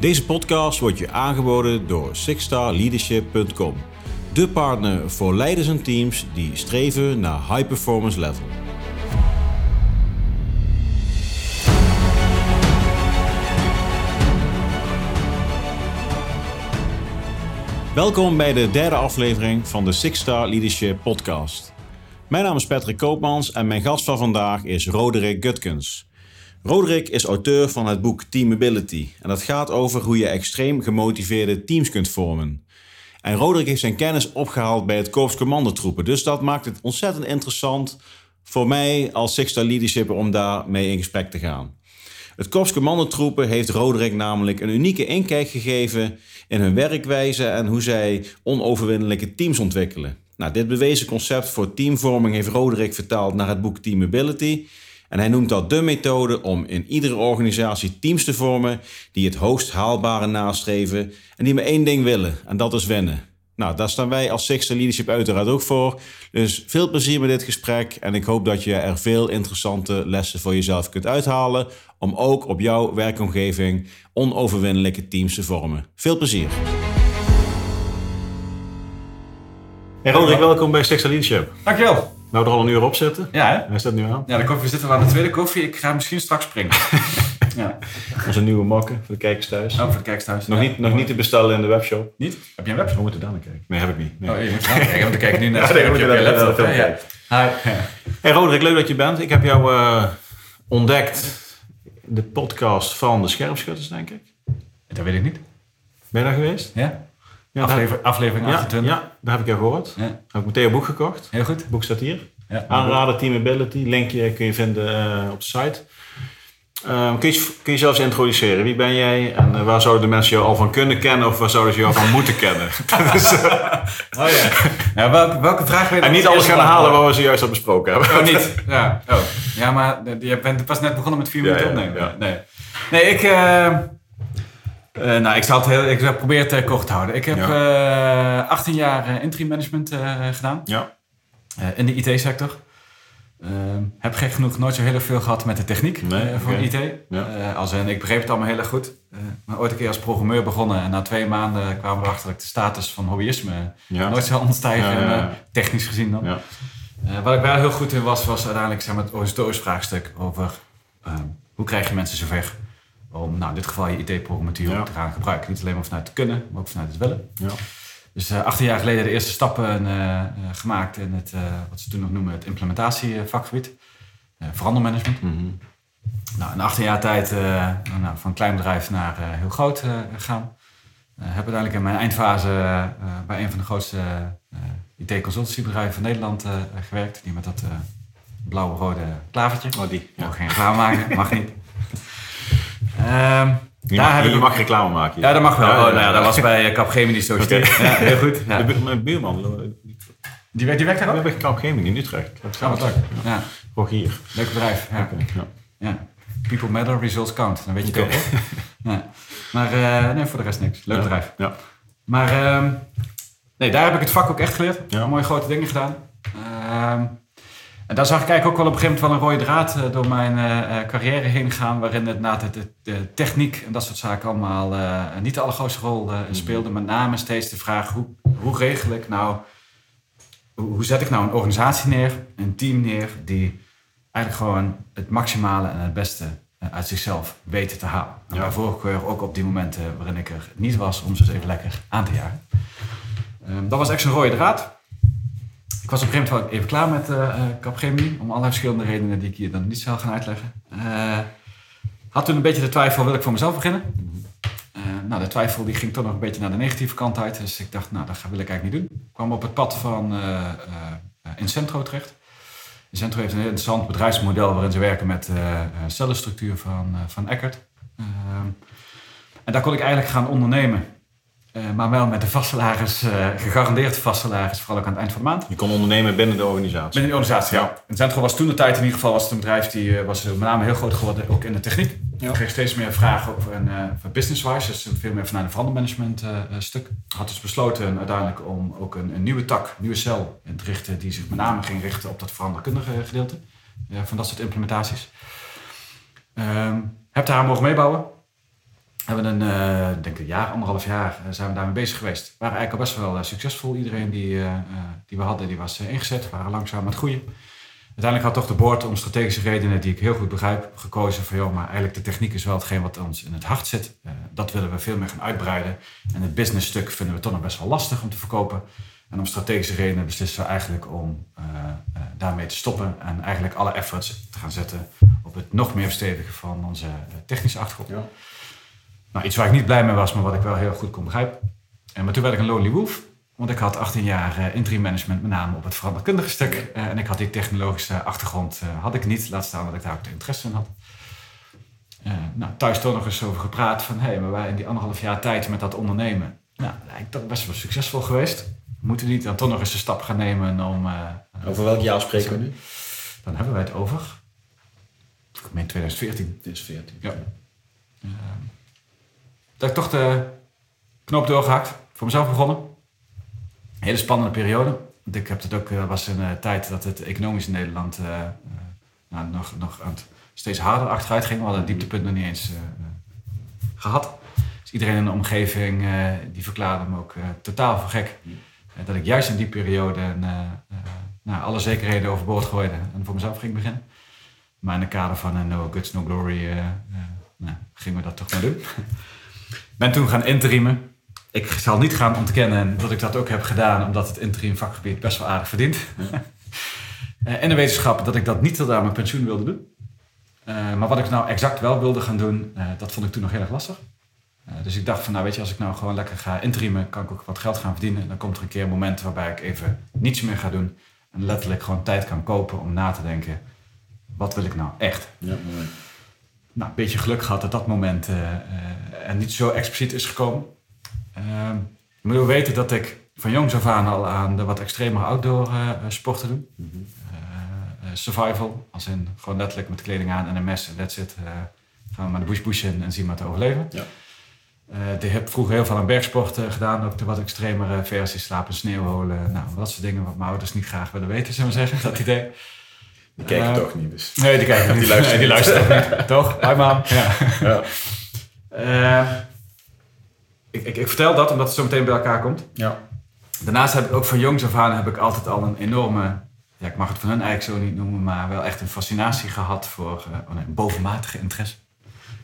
Deze podcast wordt je aangeboden door sixstarleadership.com. De partner voor leiders en teams die streven naar high performance level. Welkom bij de derde aflevering van de Six Star Leadership Podcast. Mijn naam is Patrick Koopmans en mijn gast van vandaag is Roderick Gutkens. Roderick is auteur van het boek Teamability en dat gaat over hoe je extreem gemotiveerde teams kunt vormen. En Roderick heeft zijn kennis opgehaald bij het Korps Commandotroepen, dus dat maakt het ontzettend interessant voor mij als Six Star Leadership om daarmee in gesprek te gaan. Het Korps Commandotroepen heeft Roderick namelijk een unieke inkijk gegeven in hun werkwijze en hoe zij onoverwinnelijke teams ontwikkelen. Nou, dit bewezen concept voor teamvorming heeft Roderick vertaald naar het boek Teamability. En hij noemt dat de methode om in iedere organisatie teams te vormen die het hoogst haalbare nastreven en die maar één ding willen, en dat is winnen. Nou, daar staan wij als Sixter Leadership uiteraard ook voor. Dus veel plezier met dit gesprek en ik hoop dat je er veel interessante lessen voor jezelf kunt uithalen om ook op jouw werkomgeving onoverwinnelijke teams te vormen. Veel plezier! Hey Roderick, welkom bij Sixter Leadership. Dankjewel. Nou, er al een uur op zitten. Ja, hè? Hij staat nu aan. Ja, de koffie zitten we aan de tweede koffie. Ik ga misschien straks springen. ja. Onze nieuwe mokken voor de kijkers thuis. Oh, voor de kijkers thuis. Nog, Ja. niet, nog niet te bestellen in de webshop. Niet? Heb je een We webshop? moeten daar naar kijken. Nee, heb ik niet. Nee. Oh, je moet gaan kijken, want ik kijk nu naar Ja, nee, we laptop, de Ja. Hi. Hey Roderick, leuk dat je bent. Ik heb jou eh, ontdekt de podcast van de Scherpschutters, denk ik. Dat weet ik niet. Ben je daar geweest? Ja? Ja, Aflever, aflevering daar, ja, 28. ja, daar heb ik jou gehoord. Ja. Heb ik meteen een boek gekocht. Heel goed. Het boek staat hier. Ja. Aanraden Teamability. Linkje kun je vinden eh, op de site. Ehm, kun, je, kun je zelfs introduceren? Wie ben jij en eh, waar zouden de mensen jou al van kunnen kennen of waar zouden ze jou van moeten kennen? Oh ja. ja welke, welke vraag wil je en niet alles gaan herhalen wat we zojuist al besproken hebben. Oh, niet? Ja. Oh. Ja, maar je bent pas net begonnen met vier minuten ja, opnemen. Nee. Nee, ik... eh, nou, ik, zal het heel, ik probeer het eh, kort te houden. Ik heb eh 18 jaar eh, interim management gedaan. Ja. in de IT-sector. Ehm, heb gek genoeg nooit zo heel veel gehad met de techniek Nee, voor. IT. Ja. Als in, ik begreep het allemaal heel erg goed. Maar ooit een keer als programmeur begonnen. En na twee maanden kwamen we erachter dat ik de status van hobbyisme Ja. nooit zou ontstijgen. Ja, ja, ja. technisch gezien dan. Ja. Wat ik wel heel goed in was, was uiteindelijk zeg maar, het organisatorisch vraagstuk over ehm, hoe krijg je mensen zover om, nou, in dit geval je IT-programmatuur Ja. te gaan gebruiken. Niet alleen maar vanuit het kunnen, maar ook vanuit het willen. Ja. Dus eh 18 jaar geleden de eerste stappen eh, eh, gemaakt in het, wat ze toen nog noemen, het implementatievakgebied. Verandermanagement. Mhm. Nou, in 18 jaar tijd nou, van klein bedrijf naar heel groot gegaan. Heb uiteindelijk in mijn eindfase bij een van de grootste IT-consultancybedrijven van Nederland gewerkt. Die met dat blauwe-rode klavertje. Oh, die. Ja. Mag geen reclame maken, mag niet. Ehm, Je, daar mag, heb je ik ook- mag reclame maken. Ja, dat mag wel. Ja, oh, ja, nou ja, dat was bij eh, Capgemini zo. Ja, heel goed. Ja. De bu- Mijn buurman, eh, Die, werkt, die werkt daar we ook? hebben Capgemini in Utrecht. Dat leuk. Ja, Rogier. leuk bedrijf. Ja. People matter, results count. Dan weet je Oké. het ook. Maar eh, nee, voor de rest niks. Leuk Ja. bedrijf. Ja. Maar ehm, nee, daar heb ik het vak ook echt geleerd. Ja. Mooie grote dingen gedaan. Ehm, en daar zag ik eigenlijk ook wel op een gegeven moment wel een rode draad eh, door mijn eh, eh, carrière heen gaan. Waarin het na de, de, de techniek en dat soort zaken allemaal eh, niet de allergrootste rol eh, speelde. Met name steeds de vraag, hoe, hoe regel ik nou... Hoe, hoe zet ik nou een organisatie neer, een team neer... die eigenlijk gewoon het maximale en het beste uit zichzelf weten te halen. En Ja. bij voorkeur ook op die momenten waarin ik er niet was om ze eens even lekker aan te jagen. Ehm, dat was echt zo'n rode draad. Ik was op een gegeven moment even klaar met eh, Capgemini, om allerlei verschillende redenen die ik hier dan niet zal gaan uitleggen. Eh, had toen een beetje de twijfel, wil ik voor mezelf beginnen? Nou, de twijfel die ging toch nog een beetje naar de negatieve kant uit. Dus ik dacht, nou, dat wil ik eigenlijk niet doen. Ik kwam op het pad van Incentro terecht. Incentro heeft een interessant bedrijfsmodel waarin ze werken met eh, cellenstructuur van, van Eckert. Ehm, en daar kon ik eigenlijk gaan ondernemen. Eh, maar wel met een vast salaris, eh, gegarandeerd vast salaris, vooral ook aan het eind van de maand. Je kon ondernemen binnen de organisatie. Binnen de organisatie, Ja. En Centro was toen de tijd in ieder geval was het een bedrijf die eh, was met name heel groot geworden, ook in de techniek. Ja. Ik kreeg steeds meer vragen over een, eh, van business-wise, dus veel meer vanuit een verandermanagement stuk. Had dus besloten uiteindelijk om ook een, een nieuwe tak, een nieuwe cel in te richten, die zich met name ging richten op dat veranderkundige gedeelte van dat soort implementaties. Ehm heb daar mogen meebouwen. Hebben een, uh, denk een jaar, anderhalf jaar zijn we daarmee bezig geweest. We waren eigenlijk al best wel succesvol. Iedereen die, die we hadden, die was ingezet. We waren langzaam aan het groeien. Uiteindelijk had toch de board om strategische redenen die ik heel goed begrijp gekozen van joh, maar eigenlijk de techniek is wel hetgeen wat ons in het hart zit. dat willen we veel meer gaan uitbreiden. En het business stuk vinden we toch nog best wel lastig om te verkopen. En om strategische redenen beslissen we eigenlijk om daarmee te stoppen en eigenlijk alle efforts te gaan zetten op het nog meer verstevigen van onze technische achtergrond. Ja. Nou, iets waar ik niet blij mee was, maar wat ik wel heel goed kon begrijpen. En maar toen werd ik een lonely wolf, want ik had 18 jaar interim management, met name op het veranderkundige stuk. en ik had die technologische achtergrond had ik niet, laat staan dat ik daar ook de interesse in had. nou, thuis toch nog eens over gepraat van, hé, hey, maar wij in die anderhalf jaar tijd met dat ondernemen, nou, lijkt dat best wel succesvol geweest moeten we niet dan toch nog eens de stap gaan nemen om... Uh, over welk jaar spreken we nu? Dan hebben wij het over... Ik meen 2014. 2014. Ja. Dat ik toch de knoop doorgehakt. Voor mezelf begonnen. Hele spannende periode. Ik heb het ook, uh, was een tijd dat het economisch in Nederland nou, nog, nog aan het steeds harder achteruit ging. We hadden het dieptepunt nog niet eens gehad. Dus iedereen in de omgeving die verklaarde me ook totaal voor gek dat ik juist in die periode nou, alle zekerheden overboord gooide en voor mezelf ging beginnen. Maar in het kader van No Guts, No Glory uh, gingen we dat toch maar doen. ben toen gaan interimen. Ik zal niet gaan ontkennen dat ik dat ook heb gedaan, omdat het interim vakgebied best wel aardig verdient. en de wetenschap dat ik dat niet tot aan mijn pensioen wilde doen. maar wat ik nou exact wel wilde gaan doen, dat vond ik toen nog heel erg lastig. Eh, dus ik dacht van, nou weet je, als ik nou gewoon lekker ga intreamen, kan ik ook wat geld gaan verdienen. Dan komt er een keer een moment waarbij ik even niets meer ga doen. En letterlijk gewoon tijd kan kopen om na te denken, wat wil ik nou echt? Ja, mooi. Nou, een beetje geluk gehad dat dat moment uh, uh, er niet zo expliciet is gekomen. Je moet ook weten dat ik van jongs af aan al aan de wat extremere outdoor sporten doe. Mm survival, als in gewoon letterlijk met kleding aan en een mes en that's it. gaan we maar de bush bushen en zien maar te overleven. Ja. Uh, ik heb vroeger heel veel aan bergsporten gedaan, ook de wat extremere versies, slapen, sneeuwholen, nou, dat soort dingen wat mijn ouders niet graag willen weten, zullen we zeggen, dat idee. Die kijken uh, toch niet dus. Nee, die kijken niet. Die luisteren, nee, die luisteren niet. toch? Hi mam. Ja. ja. Uh, ik, ik, ik, vertel dat omdat het zo meteen bij elkaar komt. Ja. Daarnaast heb ik ook van jongs af aan heb ik altijd al een enorme, ja, ik mag het van hun eigenlijk zo niet noemen, maar wel echt een fascinatie gehad voor, oh nee, een bovenmatige interesse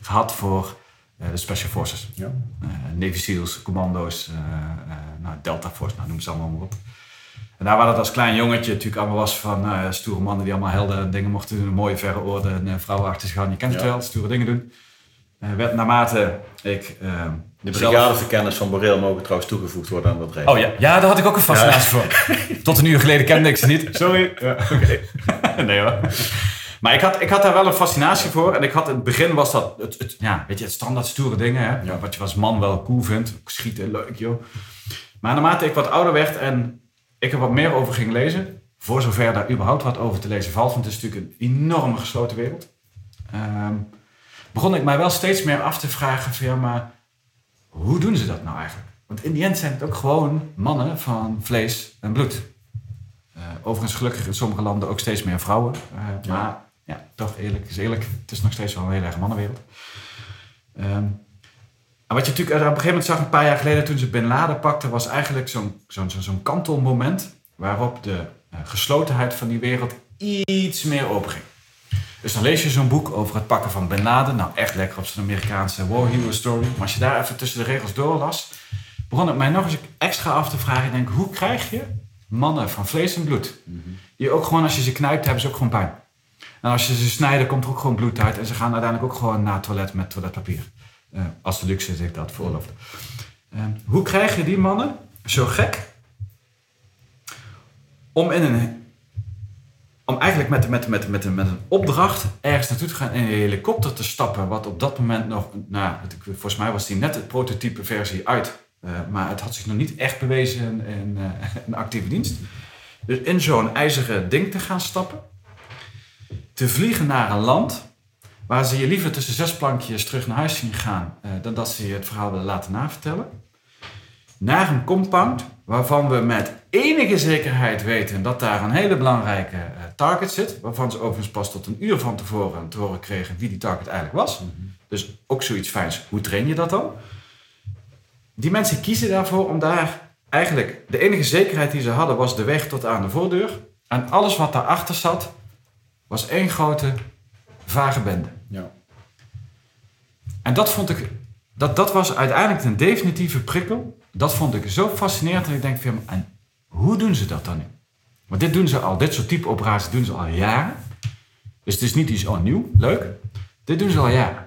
gehad voor eh, de Special Forces. Ja. Eh, Navy SEALs, commando's, eh, nou, Delta Force, nou, noem ze allemaal maar op. En daar waar het als klein jongetje natuurlijk allemaal was van nou, stoere mannen die allemaal helden dingen mochten doen, een mooie verre orde en vrouwen achter zich gaan. Je kent het wel, stoere dingen doen. Uh, werd naarmate ik. Uh, de brigadeverkenners van Boreel mogen trouwens toegevoegd worden aan dat recht. Oh ja, ja daar had ik ook een fascinatie voor. Tot een uur geleden kende ik ze niet. Sorry. Ja, Oké. nee hoor. Maar ik had, ik had daar wel een fascinatie voor. En ik had in het begin was dat het, het ja, weet je, het standaard stoere dingen. Hè? Wat je als man wel cool vindt. Schieten, leuk joh. Maar naarmate ik wat ouder werd en ik er wat meer over ging lezen. Voor zover daar überhaupt wat over te lezen valt. Want het is natuurlijk een enorme gesloten wereld. Um, begon ik mij wel steeds meer af te vragen van ja, maar hoe doen ze dat nou eigenlijk? Want in die end zijn het ook gewoon mannen van vlees en bloed. Uh, overigens gelukkig in sommige landen ook steeds meer vrouwen. Uh, Maar ja, toch eerlijk is eerlijk. Het is nog steeds wel een hele erg mannenwereld. Um, wat je natuurlijk op een gegeven moment zag, een paar jaar geleden toen ze Bin Laden pakte, was eigenlijk zo'n zo'n zo'n kantelmoment waarop de uh, geslotenheid van die wereld iets meer opging. Dus dan lees je zo'n boek over het pakken van Bin Laden. Nou, echt lekker op zijn Amerikaanse war hero story. Maar als je daar even tussen de regels door las, begon het mij nog eens extra af te vragen. Ik denk, hoe krijg je mannen van vlees en bloed, die ook gewoon als je ze knijpt, hebben ze ook gewoon pijn. En als je ze snijdt, komt er ook gewoon bloed uit. En ze gaan uiteindelijk ook gewoon naar het toilet met toiletpapier. Uh, als luxe zich dat veroorlooft. Uh, hoe krijg je die mannen zo gek om in een om eigenlijk met, met, met, met, met een opdracht ergens naartoe te gaan in een helikopter te stappen, wat op dat moment nog, nou, volgens mij was die net de prototype versie uit, uh, maar het had zich nog niet echt bewezen in, in actieve dienst. Dus in zo'n ijzeren ding te gaan stappen, te vliegen naar een land waar ze je liever tussen zes plankjes terug naar huis zien gaan uh, dan dat ze je het verhaal willen laten navertellen. Naar een compound waarvan we met enige zekerheid weten dat daar een hele belangrijke uh, target zit, waarvan ze overigens pas tot een uur van tevoren te horen kregen wie die target eigenlijk was. Dus ook zoiets fijns. Hoe train je dat dan? Die mensen kiezen daarvoor om daar eigenlijk de enige zekerheid die ze hadden was de weg tot aan de voordeur. En alles wat daarachter zat was één grote vage bende. Ja. En dat vond ik, dat, dat was uiteindelijk een definitieve prikkel. Dat vond ik zo fascinerend dat ik denk van, en hoe doen ze dat dan nu? Want dit doen ze al, dit soort type operaties doen ze al jaren. Dus het is niet iets oh, nieuw, leuk. Dit doen ze al jaren.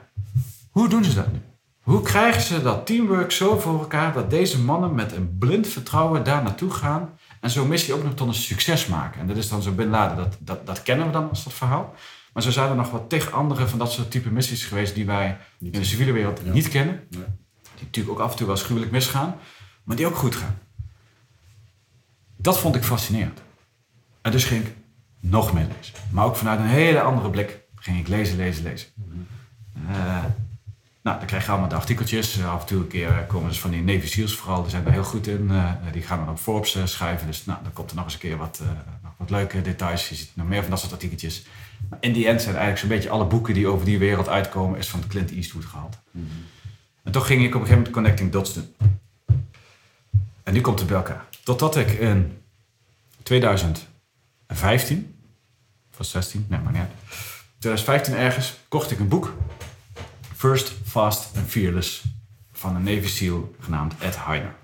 Hoe doen ze dat nu? Hoe krijgen ze dat teamwork zo voor elkaar dat deze mannen met een blind vertrouwen daar naartoe gaan en zo'n missie ook nog tot een succes maken? En dat is dan zo Bin Laden, dat, dat, dat kennen we dan als dat verhaal. Maar zo zijn er nog wat tig andere van dat soort type missies geweest die wij in de civiele wereld Ja. niet kennen. Nee. Die natuurlijk ook af en toe wel schuwelijk misgaan, maar die ook goed gaan. Dat vond ik fascinerend. En dus ging ik nog meer lezen. Maar ook vanuit een hele andere blik ging ik lezen, lezen, lezen. Eh, nou, dan krijg je allemaal de artikeltjes. Eh, af en toe een keer eh, komen ze van die Navy SEALs vooral. Daar zijn we heel goed in. Die gaan dan op Forbes schrijven. Dus nou, dan komt er nog eens een keer wat, nog wat leuke details. Je ziet nog meer van dat soort artikeltjes. In die end zijn eigenlijk zo'n beetje alle boeken die over die wereld uitkomen... is van Clint Eastwood gehaald. En toch ging ik op een gegeven moment Connecting Dots doen. En nu komt het bij elkaar. Totdat ik in 2015, of 16, nee maar niet uit. 2015 ergens kocht ik een boek. First, Fast and Fearless van een Navy SEAL genaamd Ed Heiner.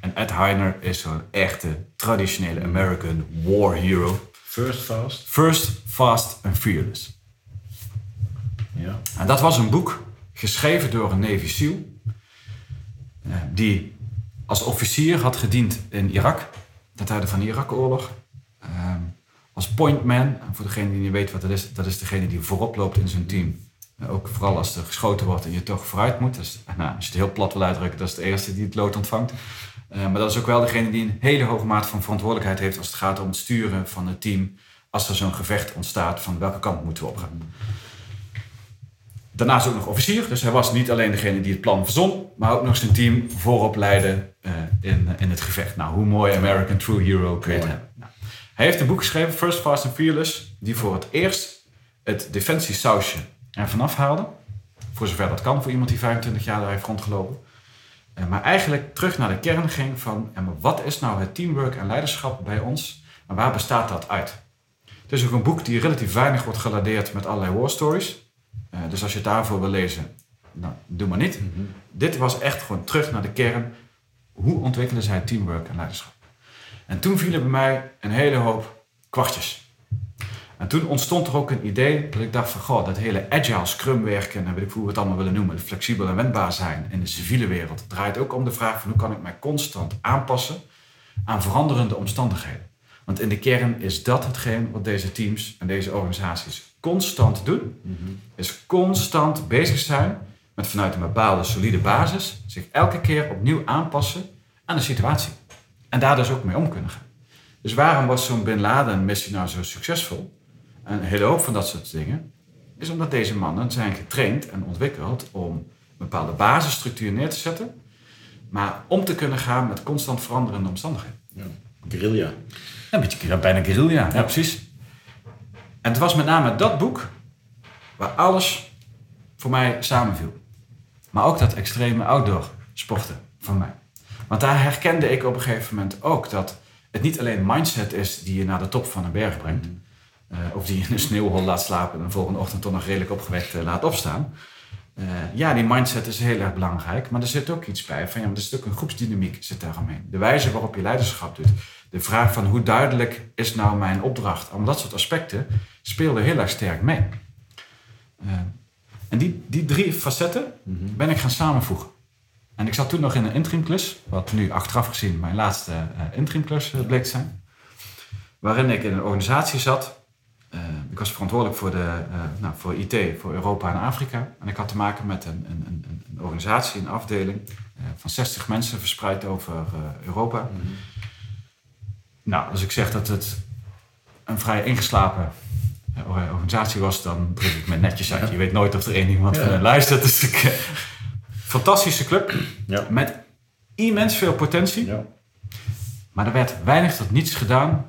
En Ed Heiner is zo'n echte traditionele American war hero. First fast. First, Fast and Fearless. Ja. En dat was een boek geschreven door een Navy SEAL. eh, die als officier had gediend in Irak. Ten tijde van de Irak-oorlog. Ehm, als pointman. En voor degene die niet weet wat dat is. Dat is degene die voorop loopt in zijn team. Ook vooral als er geschoten wordt en je toch vooruit moet. Dus, nou, als je het heel plat wil uitdrukken. Dat is de eerste die het lood ontvangt. Eh, maar dat is ook wel degene die een hele hoge mate van verantwoordelijkheid heeft. Als het gaat om het sturen van het team. Als er zo'n gevecht ontstaat. Van welke kant moeten we opgaan. Daarnaast ook nog officier. Dus hij was niet alleen degene die het plan verzon, maar ook nog zijn team voorop leidde eh, in, in het gevecht. Nou, hoe mooi American True Hero kun je het hebben. Nou, hij heeft een boek geschreven, First Fast and Fearless, die voor het eerst het defensiesausje er vanaf haalde. Voor zover dat kan voor iemand die 25 jaar daar heeft rondgelopen. Eh, maar eigenlijk terug naar de kern ging van, wat is nou het teamwork en leiderschap bij ons? En waar bestaat dat uit? Het is ook een boek die relatief weinig wordt geladeerd met allerlei war stories. Eh, dus als je het daarvoor wil lezen, nou, doe maar niet. Dit was echt gewoon terug naar de kern. Hoe ontwikkelen zij teamwork en leiderschap? En toen vielen bij mij een hele hoop kwartjes. En toen ontstond er ook een idee dat ik dacht van... Goh, dat hele agile scrum werken en weet ik hoe we het allemaal willen noemen... flexibel en wendbaar zijn in de civiele wereld... draait ook om de vraag van hoe kan ik mij constant aanpassen... aan veranderende omstandigheden. Want in de kern is dat hetgeen wat deze teams en deze organisaties constant doen is constant bezig zijn met vanuit een bepaalde solide basis zich elke keer opnieuw aanpassen aan de situatie. En daar dus ook mee om kunnen gaan. Dus waarom was zo'n Bin Laden missie nou zo succesvol? En een hele hoop van dat soort dingen is omdat deze mannen zijn getraind en ontwikkeld om een bepaalde basisstructuur neer te zetten, maar om te kunnen gaan met constant veranderende omstandigheden. ja. Guerrilla. Een beetje ja, bijna guerrilla, ja, precies. En het was met name dat boek waar alles voor mij samenviel. Maar ook dat extreme outdoor sporten van mij. Want daar herkende ik op een gegeven moment ook dat het niet alleen mindset is die je naar de top van een berg brengt. Of die in een sneeuwhol laat slapen en de volgende ochtend toch nog redelijk opgewekt eh, laat opstaan. Eh, ja, die mindset is heel erg belangrijk. Maar er zit ook iets bij van ja, maar er zit ook een groepsdynamiek zit daar omheen. De wijze waarop je leiderschap doet. De vraag van hoe duidelijk is nou mijn opdracht. Om dat soort aspecten speelden heel erg sterk mee. Eh, en die, die drie facetten ben ik gaan samenvoegen. En ik zat toen nog in een interimklus, wat nu achteraf gezien mijn laatste eh interimklus eh, bleek te zijn. Waarin ik in een organisatie zat. Eh, ik was verantwoordelijk voor, de, eh, nou, voor IT, voor Europa en Afrika. En ik had te maken met een, een, een, een organisatie, een afdeling eh, van 60 mensen verspreid over Europa. Nou, als ik zeg dat het een vrij ingeslapen organisatie was, dan druk ik me netjes uit. Je weet nooit of er één iemand Ja. van hen luistert. Dus ik, fantastische club Ja. met immens veel potentie. Ja. Maar er werd weinig tot niets gedaan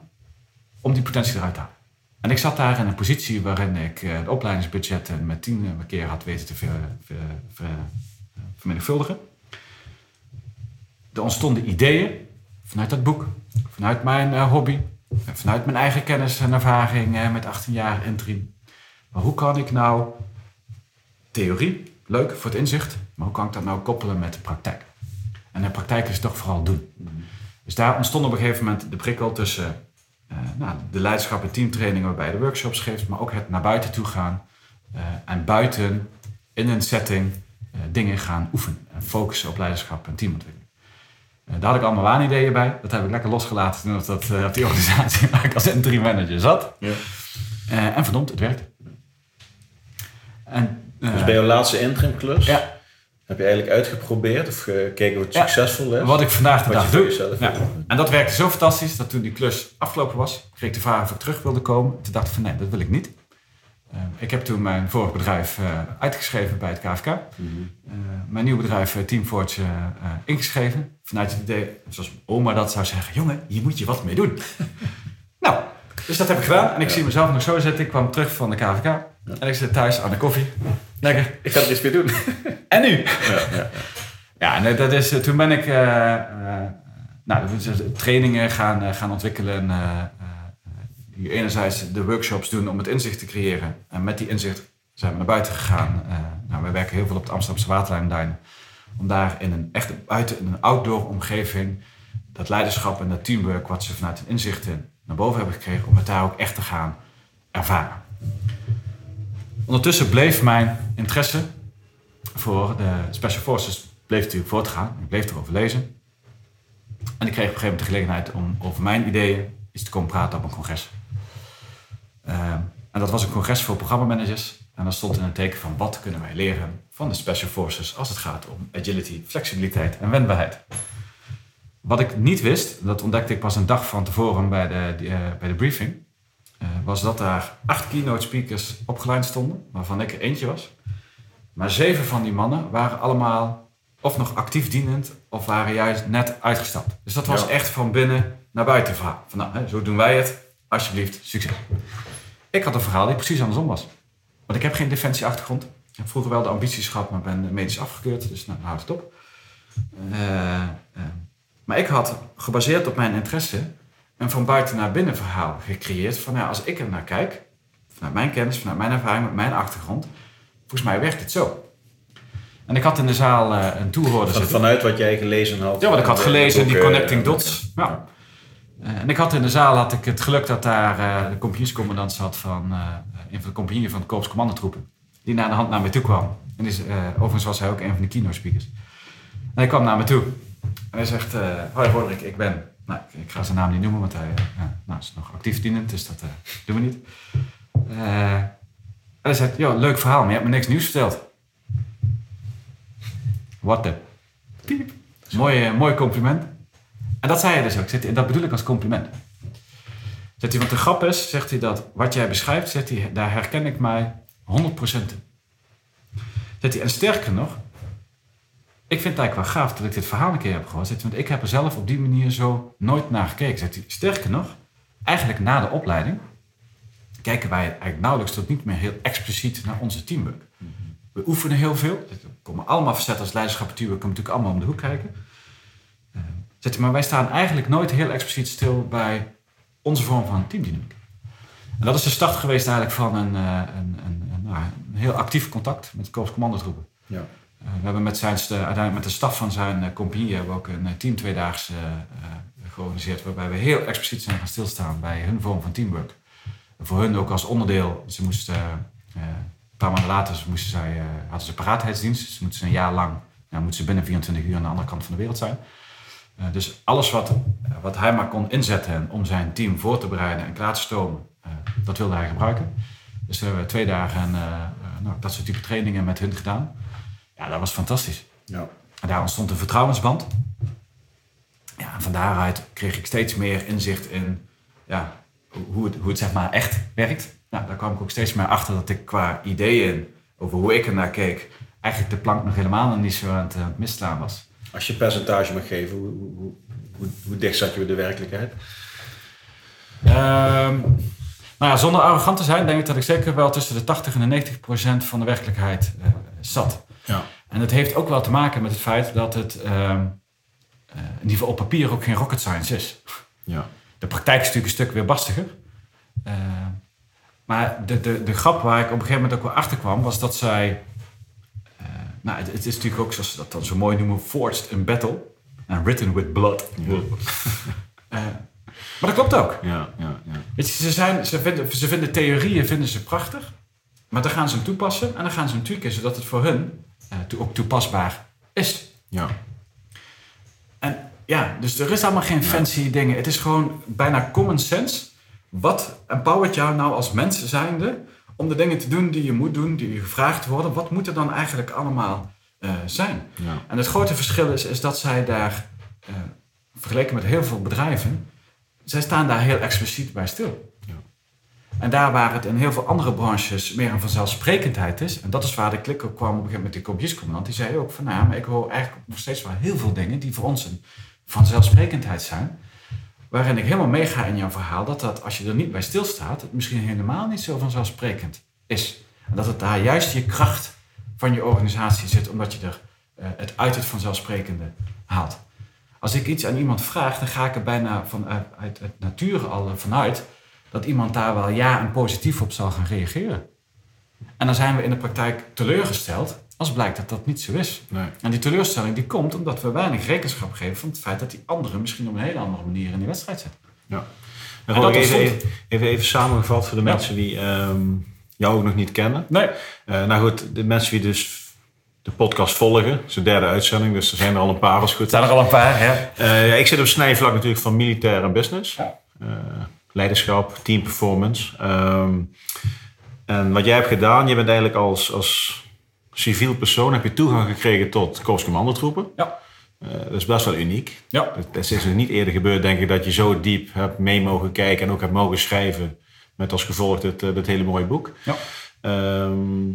om die potentie eruit te halen. En ik zat daar in een positie waarin ik uh, de opleidingsbudgetten met tien keer had weten te ver, ver, ver, vermenigvuldigen. Er ontstonden ideeën vanuit dat boek, vanuit mijn hobby, vanuit mijn eigen kennis en ervaring met 18 jaar interim. Maar hoe kan ik nou theorie, leuk voor het inzicht, maar hoe kan ik dat nou koppelen met de praktijk? En de praktijk is toch vooral doen. Dus daar ontstond op een gegeven moment de prikkel tussen nou, de leiderschap en teamtraining waarbij je de workshops geeft, maar ook het naar buiten toe gaan en buiten in een setting dingen gaan oefenen en focussen op leiderschap en teamontwikkeling. Eh, daar had ik allemaal waanideeën bij. Dat heb ik lekker losgelaten toen dat, op die organisatie waar ik als interim manager zat. Ja. En verdomd, het werkt. En, dus bij jouw laatste interim klus ja. Heb je eigenlijk uitgeprobeerd of gekeken of het succesvol is? Wat ik vandaag de dag doe. Ja. En dat werkte zo fantastisch dat toen die klus afgelopen was, kreeg ik de vraag of ik terug wilde komen. Toen dacht ik van nee, dat wil ik niet. Uh, ik heb toen mijn vorig bedrijf uh, uitgeschreven bij het KFK. Mm -hmm. uh, mijn nieuw bedrijf Teamforge ingeschreven. Vanuit het idee, zoals oma dat zou zeggen, jongen, hier moet je wat mee doen. nou, dus dat heb ik gedaan. En ik zie mezelf nog zo zitten. Ik kwam terug van de KVK. En ik zit thuis aan de koffie. Lekker. Ik ga er iets mee doen. en nu? Ja, ja, ja. en dat is, toen ben ik nou, trainingen gaan, gaan ontwikkelen die enerzijds de workshops doen om het inzicht te creëren. En met die inzicht zijn we naar buiten gegaan. Nou, wij werken heel veel op de Amsterdamse waterlijnduin. Om daar in een echte buiten, in een outdoor omgeving, dat leiderschap en dat teamwork wat ze vanuit hun inzichten naar boven hebben gekregen, om het daar ook echt te gaan ervaren. Ondertussen bleef mijn interesse voor de Special Forces bleef natuurlijk voortgaan. Ik bleef erover lezen. En ik kreeg op een gegeven moment de gelegenheid om over mijn ideeën iets te komen praten op een congres. Ehm, en dat was een congres voor programmamanagers. En daar stond in een teken van wat kunnen wij leren van de Special Forces als het gaat om agility, flexibiliteit en wendbaarheid. Wat ik niet wist, dat ontdekte ik pas een dag van tevoren bij de, uh, bij de briefing, uh, was dat daar acht keynote speakers opgeleid stonden, waarvan ik er eentje was. Maar zeven van die mannen waren allemaal of nog actief dienend of waren juist net uitgestapt. Dus dat was echt van binnen naar buiten verhaal. Van nou, hè, zo doen wij het, alsjeblieft, succes. Ik had een verhaal die precies andersom was. Want ik heb geen defensieachtergrond. Ik heb vroeger wel de ambities gehad, maar ben medisch afgekeurd. Dus nou, houd het op. Uh, maar ik had gebaseerd op mijn interesse een van buiten naar binnen verhaal gecreëerd. Van ja, als ik er naar kijk, vanuit mijn kennis, vanuit mijn ervaring, met mijn achtergrond, volgens mij werkt het zo. En ik had in de zaal uh, een toehoorder. Vanuit wat jij gelezen had? Ja, wat ik had gelezen, die connecting dots. Ja. Eh, en ik had in de zaal had ik het geluk dat daar uh, de compagniescommandant zat van een van de compagnieën van de Korps Commandotroepen. Die naar de hand naar me toe kwam. En is, overigens was hij ook een van de keynote speakers. En hij kwam naar me toe. En hij zegt, hoi Roderick, ik ben... Nou, ik ga zijn naam niet noemen, want hij nou, is nog actief dienend, dus dat doen we niet. hij zegt, joh, leuk verhaal, maar je hebt me niks nieuws verteld. What the... Piep. Mooi, compliment. En dat zei hij dus ook. En dat bedoel ik als compliment. Zegt hij, want de grap is, zegt hij, dat wat jij beschrijft, zegt hij, daar herken ik mij 100% in. Zegt hij, en sterker nog, ik vind het eigenlijk wel gaaf dat ik dit verhaal een keer heb gehoord. Want ik heb er zelf op die manier zo nooit naar gekeken. Zegt hij, sterker nog, eigenlijk na de opleiding kijken wij eigenlijk nauwelijks tot niet meer heel expliciet naar onze teamwork. We oefenen heel veel. Er komen allemaal facetten als leiderschap en teamwork, komen natuurlijk allemaal om de hoek kijken. Zegt hij, maar wij staan eigenlijk nooit heel expliciet stil bij onze vorm van teamdynamiek. En dat is de start geweest eigenlijk van een, eh, een, een, een, nou, een heel actief contact met de Korps Commandotroepen. Ja. Uh, we hebben met, zijn, uiteindelijk met de staf van zijn uh, compagnie hebben we ook een team tweedaags uh, georganiseerd. Waarbij we heel expliciet zijn gaan stilstaan bij hun vorm van teamwork. voor hun ook als onderdeel. Ze moesten, een paar maanden later moesten zij, hadden ze paraatheidsdienst. Ze moeten een jaar lang nou, moeten ze binnen 24 uur aan de andere kant van de wereld zijn. Eh, dus alles wat, wat hij maar kon inzetten om zijn team voor te bereiden en klaar te stomen, dat wilde hij gebruiken. Dus we hebben twee dagen nou, dat soort type trainingen met hun gedaan. Ja, dat was fantastisch. Ja. En daar ontstond een vertrouwensband. Ja, en van daaruit kreeg ik steeds meer inzicht in ja, hoe, het, hoe het zeg maar echt werkt. Nou, daar kwam ik ook steeds meer achter dat ik qua ideeën over hoe ik er naar keek, eigenlijk de plank nog helemaal niet zo aan het, aan het misslaan was. Als je percentage mag geven, hoe, hoe, hoe, hoe dicht zat je bij de werkelijkheid? Um, Nou ja, zonder arrogant te zijn, denk ik dat ik zeker wel tussen de 80 en de 90 procent van de werkelijkheid uh, zat. Ja. En het heeft ook wel te maken met het feit dat het uh, uh, in ieder geval op papier ook geen rocket science is. Ja. De praktijk is natuurlijk een stuk weer bastiger. maar de, de, de grap waar ik op een gegeven moment ook wel achter kwam, was dat zij. nou, het, het, is natuurlijk ook, zoals ze dat dan zo mooi noemen, forged in battle. And written with blood. Maar dat klopt ook. Ja, ja, ja. Weet je, ze, zijn, ze, vinden, ze vinden theorieën vinden ze prachtig, maar dan gaan ze hem toepassen en dan gaan ze hem tweaken zodat het voor hun uh, ook toepasbaar is. Ja. En ja, dus er is allemaal geen fancy dingen. Het is gewoon bijna common sense. Wat empowert jou nou als mens zijnde om de dingen te doen die je moet doen, die je gevraagd worden? Wat moet er dan eigenlijk allemaal uh, zijn? Ja. En het grote verschil is, is dat zij daar, uh, vergeleken met heel veel bedrijven, zij staan daar heel expliciet bij stil. En daar waar het in heel veel andere branches meer een vanzelfsprekendheid is, en dat is waar de klik op kwam op een gegeven moment met die kopjescommandant, die zei ook van nou maar ik hoor eigenlijk nog steeds wel heel veel dingen die voor ons een vanzelfsprekendheid zijn, waarin ik helemaal meega in jouw verhaal, dat dat als je er niet bij stilstaat, het misschien helemaal niet zo vanzelfsprekend is. En dat het daar juist je kracht van je organisatie zit, omdat je er uh, het uit het vanzelfsprekende haalt. Als ik iets aan iemand vraag, dan ga ik er bijna vanuit uit, uit nature al vanuit dat iemand daar wel ja en positief op zal gaan reageren. En dan zijn we in de praktijk teleurgesteld als blijkt dat dat niet zo is. Nee. En die teleurstelling die komt omdat we weinig rekenschap geven van het feit dat die anderen misschien op een hele andere manier in die wedstrijd zitten. Ja. En En dat even, even, even, even samengevat voor de Ja. mensen die ehm, jou ook nog niet kennen. Nee. Eh, nou goed, de mensen die dus de podcast volgen, de derde uitzending, dus er zijn er al een paar als goed is. er al een paar, hè? Eh, ja, ik zit op snijvlak natuurlijk van militair en business. Ja. Eh, leiderschap, team performance. Ehm, en wat jij hebt gedaan, je bent eigenlijk als, als civiel persoon heb je toegang gekregen tot korpscommandotroepen. Ja. Eh, dat is best wel uniek. Ja. Dat, dat is nog niet eerder gebeurd, denk ik, dat je zo diep hebt mee mogen kijken en ook hebt mogen schrijven. Met als gevolg dit, eh, dit hele mooie boek. Ja. Ehm,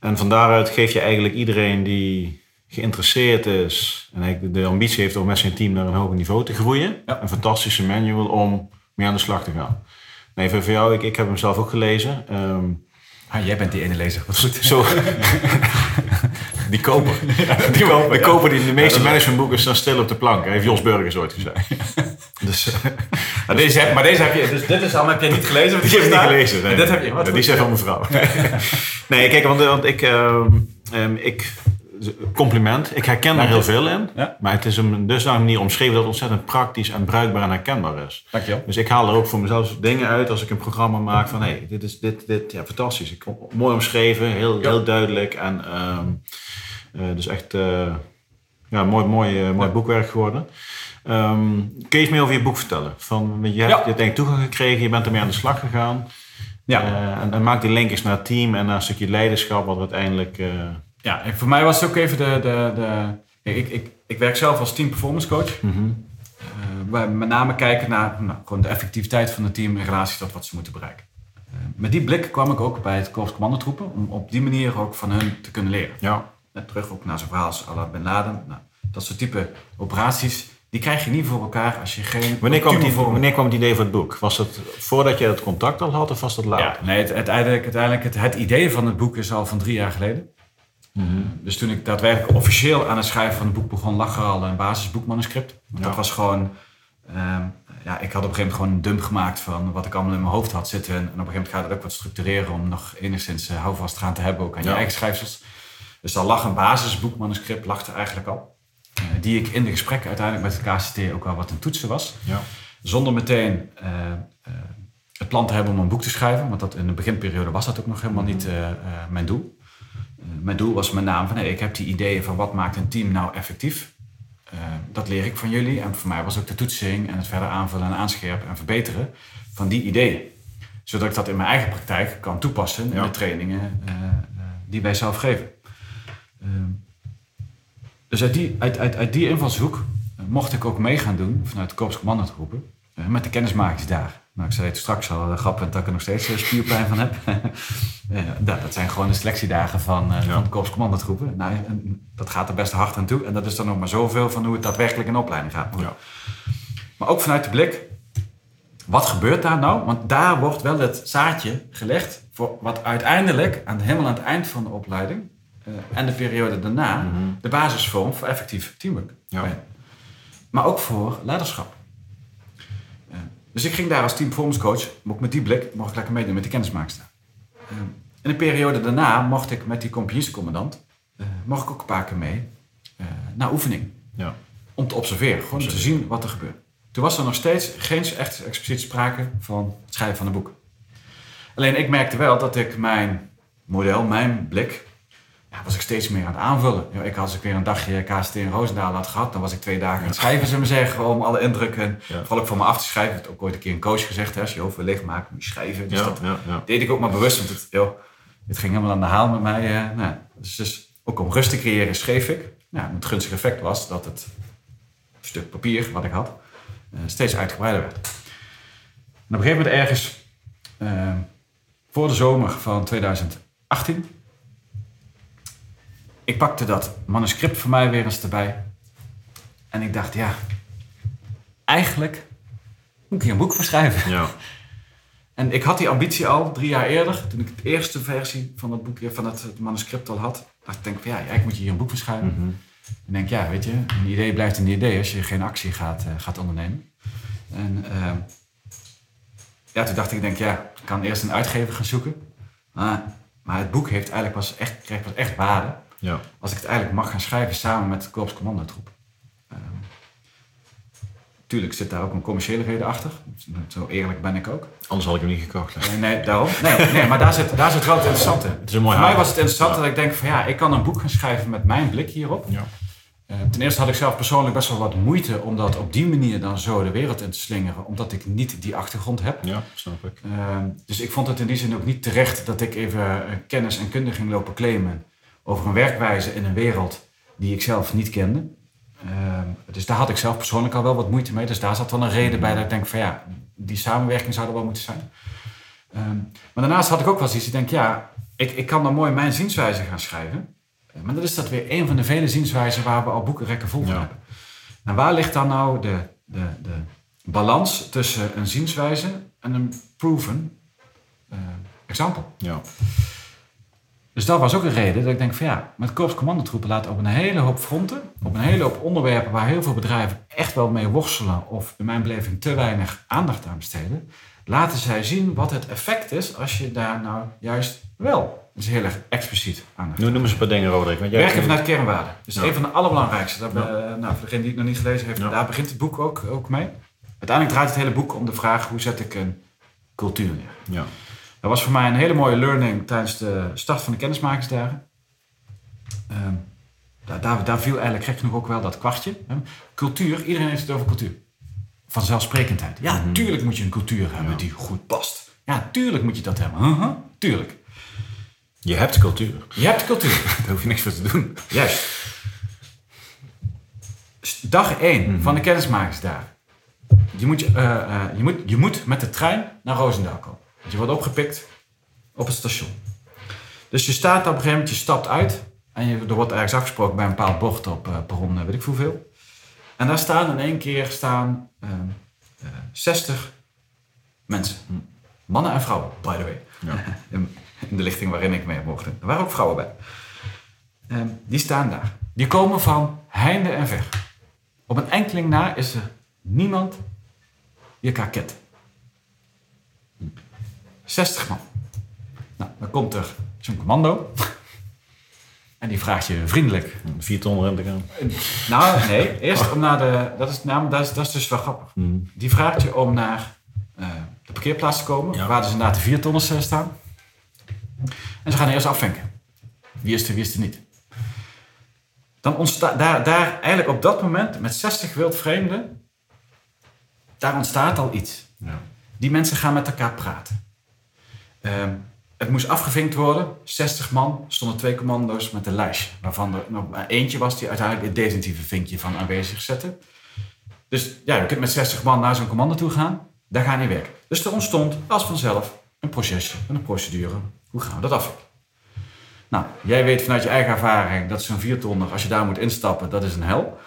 en van daaruit geef je eigenlijk iedereen die geïnteresseerd is en eigenlijk de ambitie heeft om met zijn team naar een hoger niveau te groeien, Ja. een fantastische manual om mee aan de slag te gaan. Nee, voor jou, ik, ik heb hem zelf ook gelezen. Ehm, Ah, jij bent die ene lezer. Wat goed. zo. die koper. die koper, de koper die de meeste managementboeken staan stil op de plank. Heeft Jos Burgers ooit gezegd. dus, Maar deze, heb, maar deze heb je, dus dit is allemaal heb je niet gelezen? die heb ik niet gelezen. Nee. En dit heb je, wat die is van mevrouw. nee, kijk, want, want ik, ehm, ehm, ik... Compliment. Ik herken er Dank heel veel in. Ja. Maar het is een dusdanige manier omschreven dat het ontzettend praktisch en bruikbaar en herkenbaar is. Dankjewel. Dus ik haal er ook voor mezelf dingen uit als ik een programma maak van hé, hey, dit is dit, dit, ja, fantastisch. Ik, mooi omschreven, heel, Ja. heel duidelijk en ehm, eh, dus echt eh, ja, mooi, mooi, eh, mooi Ja. boekwerk geworden. Ehm, kun je iets meer over je boek vertellen? Van, je hebt je denk toegang gekregen, je bent ermee aan de slag gegaan. Ja. En, en maak die link eens naar het team en naar een stukje leiderschap, wat uiteindelijk. Ja, en voor mij was het ook even de... de, de ik, ik, ik werk zelf als team performance coach. mhm. Eh, waar we met name kijken naar nou, gewoon de effectiviteit van het team in relatie tot wat ze moeten bereiken. Eh, met die blik kwam ik ook bij het Korps Commandotroepen om op die manier ook van hun te kunnen leren. Ja, Net terug ook naar zo'n verhaal als Allah Bin Laden. Nou, dat soort type operaties, die krijg je niet voor elkaar als je geen... wanneer, kwam idee- wanneer kwam het idee voor het boek? Was het voordat je het contact al had of was dat later? Ja, nee, het, uiteindelijk, uiteindelijk het, het idee van het boek is al van drie jaar geleden. Mhm. Dus toen ik daadwerkelijk officieel aan het schrijven van het boek begon, lag er al een basisboekmanuscript. Want Ja. dat was gewoon... ehm, ja, ik had op een gegeven moment gewoon een dump gemaakt van wat ik allemaal in mijn hoofd had zitten. En op een gegeven moment ga je dat ook wat structureren om nog enigszins eh, houvast eraan te hebben, ook aan je eigen schrijfsels. Dus daar lag een basisboekmanuscript, lag er eigenlijk al. Eh, die ik in de gesprekken uiteindelijk met het KCT ook wel wat een toetsen was. Ja. Zonder meteen eh, het plan te hebben om een boek te schrijven. Want dat, in de beginperiode was dat ook nog helemaal niet eh, eh, mijn doel. Mijn doel was met name van ik heb die ideeën van wat maakt een team nou effectief. Eh, dat leer ik van jullie. En voor mij was ook de toetsing en het verder aanvullen en aanscherpen en verbeteren van die ideeën. Zodat ik dat in mijn eigen praktijk kan toepassen in Ja. de trainingen eh, eh, die wij zelf geven. Ehm, dus uit die, uit, uit, uit die invalshoek mocht ik ook mee gaan doen vanuit de Korps Commandotroepen eh, met de kennismakingsdagen. Nou, ik zei het straks al uh, grappig dat ik er nog steeds eh, spierpijn van heb. Eh, nou, dat zijn gewoon de selectiedagen van, eh, Ja. van de Korps Commandotroepen. Nou, dat gaat er best hard aan toe. En dat is dan nog maar zoveel van hoe het daadwerkelijk in de opleiding gaat. Ja. Maar ook vanuit de blik wat gebeurt daar nou? Want daar wordt wel het zaadje gelegd voor wat uiteindelijk aan, helemaal aan het eind van de opleiding eh, en de periode daarna Mhm. de basis vormt voor effectief teamwork. Ja. Maar ook voor leiderschap. Dus ik ging daar als team performance coach, ook met die blik, mocht ik lekker meedoen met die kennismaakster. Eh, in de periode daarna mocht ik met die compagniescommandant, eh mocht ik ook een paar keer mee eh, naar oefening. Ja. Om te observeren, gewoon om te zien wat er gebeurt. Toen was er nog steeds geen echt expliciet sprake van het schrijven van een boek. Alleen ik merkte wel dat ik mijn model, mijn blik, ja, was ik steeds meer aan het aanvullen. Ja, ik als ik weer een dagje KST in Roosendaal had gehad, dan was ik twee dagen aan het schrijven, zullen we zeggen, om alle indrukken, Ja. vooral ook voor me af te schrijven. Ik heb ook ooit een keer een coach gezegd, hè, als je hoofd wil leegmaken, moet je schrijven. Dus Ja, dat deed ik ook maar bewust, want het, joh, het ging helemaal aan de haal met mij. eh, nou, dus, dus ook om rust te creëren schreef ik. Nou, het gunstige effect was dat het stuk papier wat ik had eh, steeds uitgebreider werd. En op een gegeven moment ergens eh, voor de zomer van 2018. Ik pakte dat manuscript voor mij weer eens erbij. En ik dacht, ja, eigenlijk moet ik hier een boek voor schrijven. Ja. En ik had die ambitie al drie jaar eerder, toen ik de eerste versie van het boekje, van het, het manuscript al had. Dacht ik, denk van ja, eigenlijk moet je hier een boek voor schrijven. Mhm. Ik denk, ja, weet je, een idee blijft een idee als je geen actie gaat, eh, gaat ondernemen. En eh, ja, toen dacht ik, denk, ja, ik kan eerst een uitgever gaan zoeken. Maar, maar het boek heeft eigenlijk pas echt, krijgt pas echt waarde Ja. als ik het eigenlijk mag gaan schrijven samen met de Korps Commandotroep. Ehm, tuurlijk zit daar ook een commerciële reden achter. Zo eerlijk ben ik ook. Anders had ik hem niet gekocht. Nee, nee, daarom. Nee, nee maar daar zit, daar zit wel het interessante. Het is een mooi Voor mij was het interessant Ja. dat ik denk van ja, ik kan een boek gaan schrijven met mijn blik hierop. Ja. Eh, ten eerste had ik zelf persoonlijk best wel wat moeite om dat op die manier dan zo de wereld in te slingeren, omdat ik niet die achtergrond heb. Ja, snap ik. Eh, dus ik vond het in die zin ook niet terecht dat ik even eh, kennis en kunde ging lopen claimen over een werkwijze in een wereld die ik zelf niet kende. Eh, dus daar had ik zelf persoonlijk al wel wat moeite mee. Dus daar zat wel een reden bij dat ik denk van ja, die samenwerking zou er wel moeten zijn. Ehm, maar daarnaast had ik ook wel zoiets. Ik denk ja, ik, ik kan dan mooi mijn zienswijze gaan schrijven. Eh, Maar dan is dat weer een van de vele zienswijzen waar we al boekenrekken vol van Ja. hebben. En waar ligt dan nou de, de, de balans tussen een zienswijze en een proven eh example? Ja. Dus dat was ook een reden dat ik denk van ja, met Korps Commandotroepen laten op een hele hoop fronten, op een hele hoop onderwerpen waar heel veel bedrijven echt wel mee worstelen of in mijn beleving te weinig aandacht aan besteden, laten zij zien wat het effect is als je daar nou juist wel eens heel erg expliciet aandacht Nu noem eens een paar dingen, Roderick. Want jij Werken vanuit kernwaarden. Dus Ja. een van de allerbelangrijkste. Ja. eh, nou, voor degene die het nog niet gelezen heeft, Ja. daar begint het boek ook, ook mee. Uiteindelijk draait het hele boek om de vraag hoe zet ik een cultuur neer. Ja. Dat was voor mij een hele mooie learning tijdens de start van de kennismakingsdagen. Ehm, daar, daar, daar viel eigenlijk gek genoeg ook wel dat kwartje. Hè. Cultuur, iedereen heeft het over cultuur. Vanzelfsprekendheid. Ja, Mhm. tuurlijk moet je een cultuur hebben Ja. die goed past. Ja, tuurlijk moet je dat hebben. Uh-huh, tuurlijk. Je hebt cultuur. Je hebt cultuur. Daar hoef je niks voor te doen. Juist. Dag 1 Mhm. van de kennismakingsdagen. Je moet, eh, eh, je, moet, je moet met de trein naar Roosendaal komen. Je wordt opgepikt op het station. Dus je staat op een gegeven moment, je stapt uit. En je, er wordt ergens afgesproken bij een bepaald bord op eh, perron, eh, weet ik hoeveel. En daar staan in één keer staan, ehm, eh, 60 mensen. Mannen en vrouwen, by the way. Ja. In, in de lichting waarin ik mee mocht. Er waren ook vrouwen bij. Ehm, die staan daar. Die komen van heinde en ver. Op een enkeling na is er niemand die elkaar kent. 60 man. Nou, dan komt er zo'n commando. En die vraagt je vriendelijk. Vier ton te gaan. Nou, nee, eerst om naar de. Dat is, nou, dat is, dat is dus wel grappig. Die vraagt je om naar eh, de parkeerplaats te komen, Ja. waar dus inderdaad de vier tonners eh, staan. En ze gaan eerst afvinken. Wie is er, wie is er niet. Dan ontstaat daar, daar eigenlijk op dat moment met 60 wildvreemden, daar ontstaat al iets. Ja. Die mensen gaan met elkaar praten. Ehm, het moest afgevinkt worden. 60 man, stonden twee commando's met een lijstje. Waarvan er nog eentje was die uiteindelijk het definitieve vinkje van aanwezig zette. Dus ja, je kunt met 60 man naar zo'n commando toe gaan. Daar ga je niet werken. Dus er ontstond als vanzelf een procesje, een procedure. Hoe gaan we dat afvinken? Nou, jij weet vanuit je eigen ervaring dat zo'n viertonner, als je daar moet instappen, dat is een hel.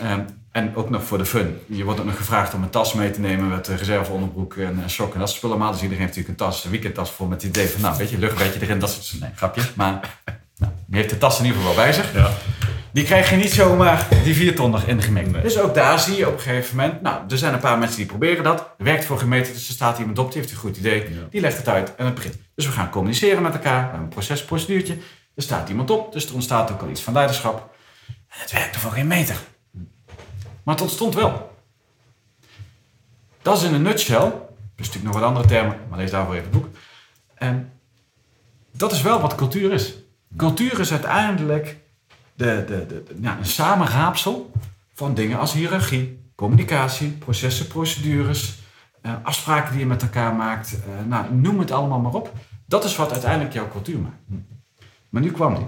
Ehm, En ook nog voor de fun. Je wordt ook nog gevraagd om een tas mee te nemen met reserveonderbroek en sokken en dat soort spullen. Maar dus iedereen heeft natuurlijk een tas, een weekendtas voor met het idee van, nou weet je, luchtbedje erin, dat soort Nee, grapje. Maar nou, die heeft de tas in ieder geval wel bij zich. Ja. Die krijg je niet zomaar die vier ton nog ingemengd. Nee. Dus ook daar zie je op een gegeven moment, nou, er zijn een paar mensen die proberen dat. Werkt voor gemeten, dus er staat iemand op, die heeft een goed idee. Ja. Die legt het uit en het begint. Dus we gaan communiceren met elkaar, we hebben een proces, proceduurtje. Er staat iemand op, dus er ontstaat ook al iets van leiderschap. En het werkte voor geen meter. Maar het ontstond wel. Dat is in een nutshell, dus natuurlijk nog wat andere termen, maar lees daarvoor even het boek. En dat is wel wat cultuur is. Cultuur is uiteindelijk de, de, de, ja, een samenraapsel van dingen als hiërarchie, communicatie, processen, procedures, eh, afspraken die je met elkaar maakt. eh, nou, noem het allemaal maar op. Dat is wat uiteindelijk jouw cultuur maakt. Maar nu kwam die.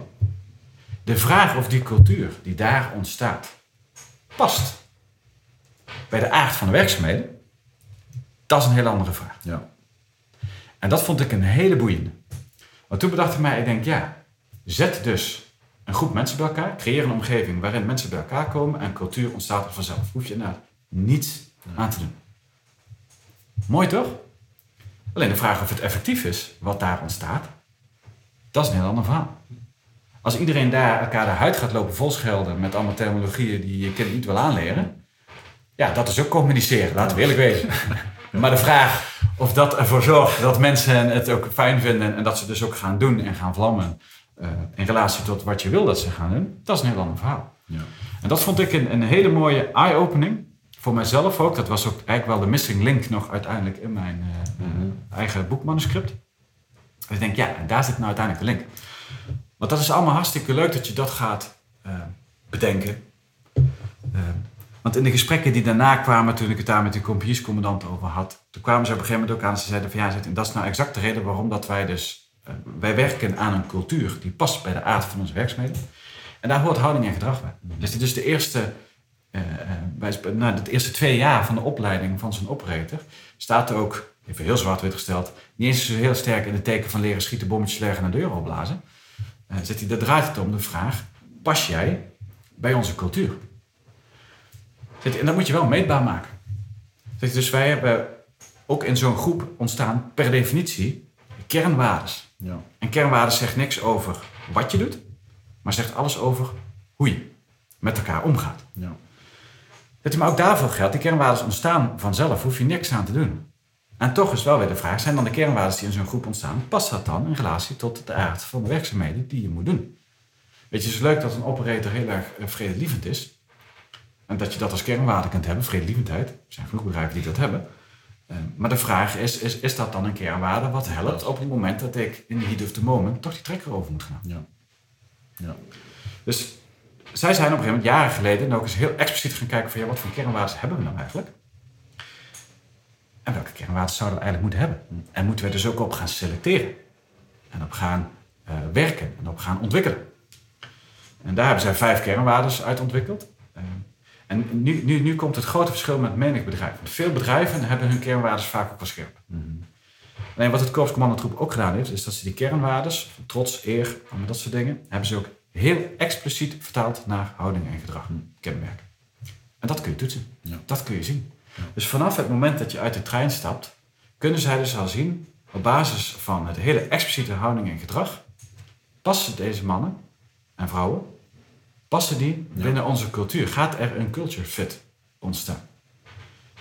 De vraag of die cultuur die daar ontstaat past bij de aard van de werkzaamheden, dat is een heel andere vraag. Ja. En dat vond ik een hele boeiende. Want toen bedacht ik mij, ik denk, ja, zet dus een groep mensen bij elkaar, creëer een omgeving waarin mensen bij elkaar komen en cultuur ontstaat er vanzelf. Hoef je inderdaad niets aan te doen. Mooi toch? Alleen de vraag of het effectief is wat daar ontstaat, dat is een heel ander verhaal. Als iedereen daar elkaar de huid gaat lopen volschelden met allemaal terminologieën die je kind niet wil aanleren, ja, dat is ook communiceren, laten we eerlijk wezen. Maar de vraag of dat ervoor zorgt dat mensen het ook fijn vinden en dat ze dus ook gaan doen en gaan vlammen eh, in relatie tot wat je wil dat ze gaan doen, dat is een heel ander verhaal. Ja. En dat vond ik een, een hele mooie eye-opening. Voor mijzelf ook. Dat was ook eigenlijk wel de missing link nog uiteindelijk in mijn eh, eh, eigen boekmanuscript. Dus ik denk, ja, daar zit nou uiteindelijk de link. Want dat is allemaal hartstikke leuk dat je dat gaat eh, bedenken. Want in de gesprekken die daarna kwamen, toen ik het daar met de compagniescommandant over had, toen kwamen ze op een gegeven moment ook aan en ze zeiden van ja, en dat is nou exact de reden waarom dat wij dus, eh, wij werken aan een cultuur die past bij de aard van onze werkzaamheden. En daar hoort houding en gedrag bij. Dus dit is de eerste, eh, eh, bij, nou, de eerste twee jaar van de opleiding van zo'n operator staat er ook, even heel zwart-wit gesteld, niet eens zo heel sterk in het teken van leren schieten, bommetjes leggen en de deur opblazen. Zit hij, daar draait het om de vraag, pas jij bij onze cultuur? En dat moet je wel meetbaar maken. Dus wij hebben ook in zo'n groep ontstaan per definitie kernwaardes. Ja. En kernwaarden zegt niks over wat je doet, maar zegt alles over hoe je met elkaar omgaat. Ja. Dat maar ook daarvoor geldt, die kernwaarden ontstaan vanzelf, hoef je niks aan te doen. En toch is wel weer de vraag, zijn dan de kernwaarden die in zo'n groep ontstaan, past dat dan in relatie tot de aard van de werkzaamheden die je moet doen? Weet je, het is leuk dat een operator heel erg eh, vredelievend is. En dat je dat als kernwaarde kunt hebben, vredelievendheid. Er zijn genoeg bedrijven die dat hebben. Eh, maar de vraag is, is, is dat dan een kernwaarde wat helpt op het moment dat ik in de heat of the moment toch die trekker over moet gaan? Ja. Ja. Dus zij zijn op een gegeven moment, jaren geleden, ook eens heel expliciet gaan kijken van ja, wat voor kernwaarden hebben we nou eigenlijk? En welke kernwaarden zouden we eigenlijk moeten hebben? En moeten we dus ook op gaan selecteren. En op gaan eh, werken en op gaan ontwikkelen. En daar hebben zij vijf kernwaarden uit ontwikkeld. Eh, en nu, nu, nu komt het grote verschil met menig bedrijf. Want veel bedrijven hebben hun kernwaarden vaak ook wel scherp. Alleen wat het Korps Commandotroep ook gedaan heeft, is dat ze die kernwaarden, trots, eer, allemaal dat soort dingen, hebben ze ook heel expliciet vertaald naar houding en gedrag, kenmerken. En dat kun je toetsen. Ja. Dat kun je zien. Dus vanaf het moment dat je uit de trein stapt, kunnen zij dus al zien, op basis van het hele expliciete houding en gedrag, passen deze mannen en vrouwen, passen die Ja. binnen onze cultuur? Gaat er een culture fit ontstaan?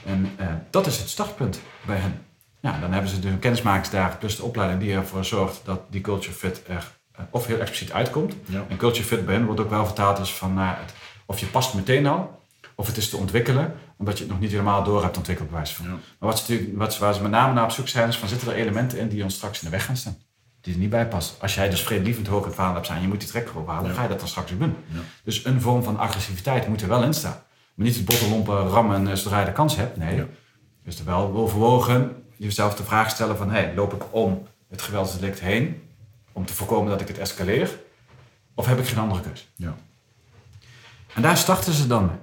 En eh, dat is het startpunt bij hen. Ja, dan hebben ze de kennismakingsdagen plus de opleiding die ervoor zorgt dat die culture fit er eh, of heel expliciet uitkomt. Ja. En culture fit bij hen wordt ook wel vertaald als van nou, het, of je past meteen al, of het is te ontwikkelen, omdat je het nog niet helemaal door hebt ontwikkeld bij wijze van. Ja. Maar wat ze, natuurlijk- wat, ze- waar ze met name naar op zoek zijn, is van zitten er elementen in die ons straks in de weg gaan staan? Die er niet bij passen. Als jij dus vredelievend hoog in het verhaal hebt staan, je moet die trekker ophalen, Ja. ga je dat dan straks ook doen. Ja. Dus een vorm van agressiviteit moet er wel in staan. Maar niet het bottenlompen rammen eh, zodra je de kans hebt. Nee. Ja. Dus er wel overwogen jezelf de vraag stellen van... Hey, loop ik om het geweldsdelict heen om te voorkomen dat ik het escaleer? Of heb ik geen andere keus? Ja. En daar starten ze dan mee.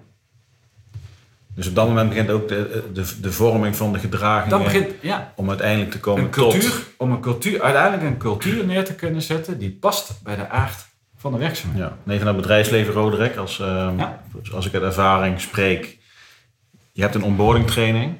Dus op dat moment begint ook de, de, de vorming van de gedragingen Dan begint ja, om uiteindelijk te komen een tot... cultuur, om een cultuur, uiteindelijk een cultuur neer te kunnen zetten... die past bij de aard van de werkzaamheden. Ja, nee, van het bedrijfsleven Roderick, als, Ja. als ik uit ervaring spreek. Je hebt een onboarding training.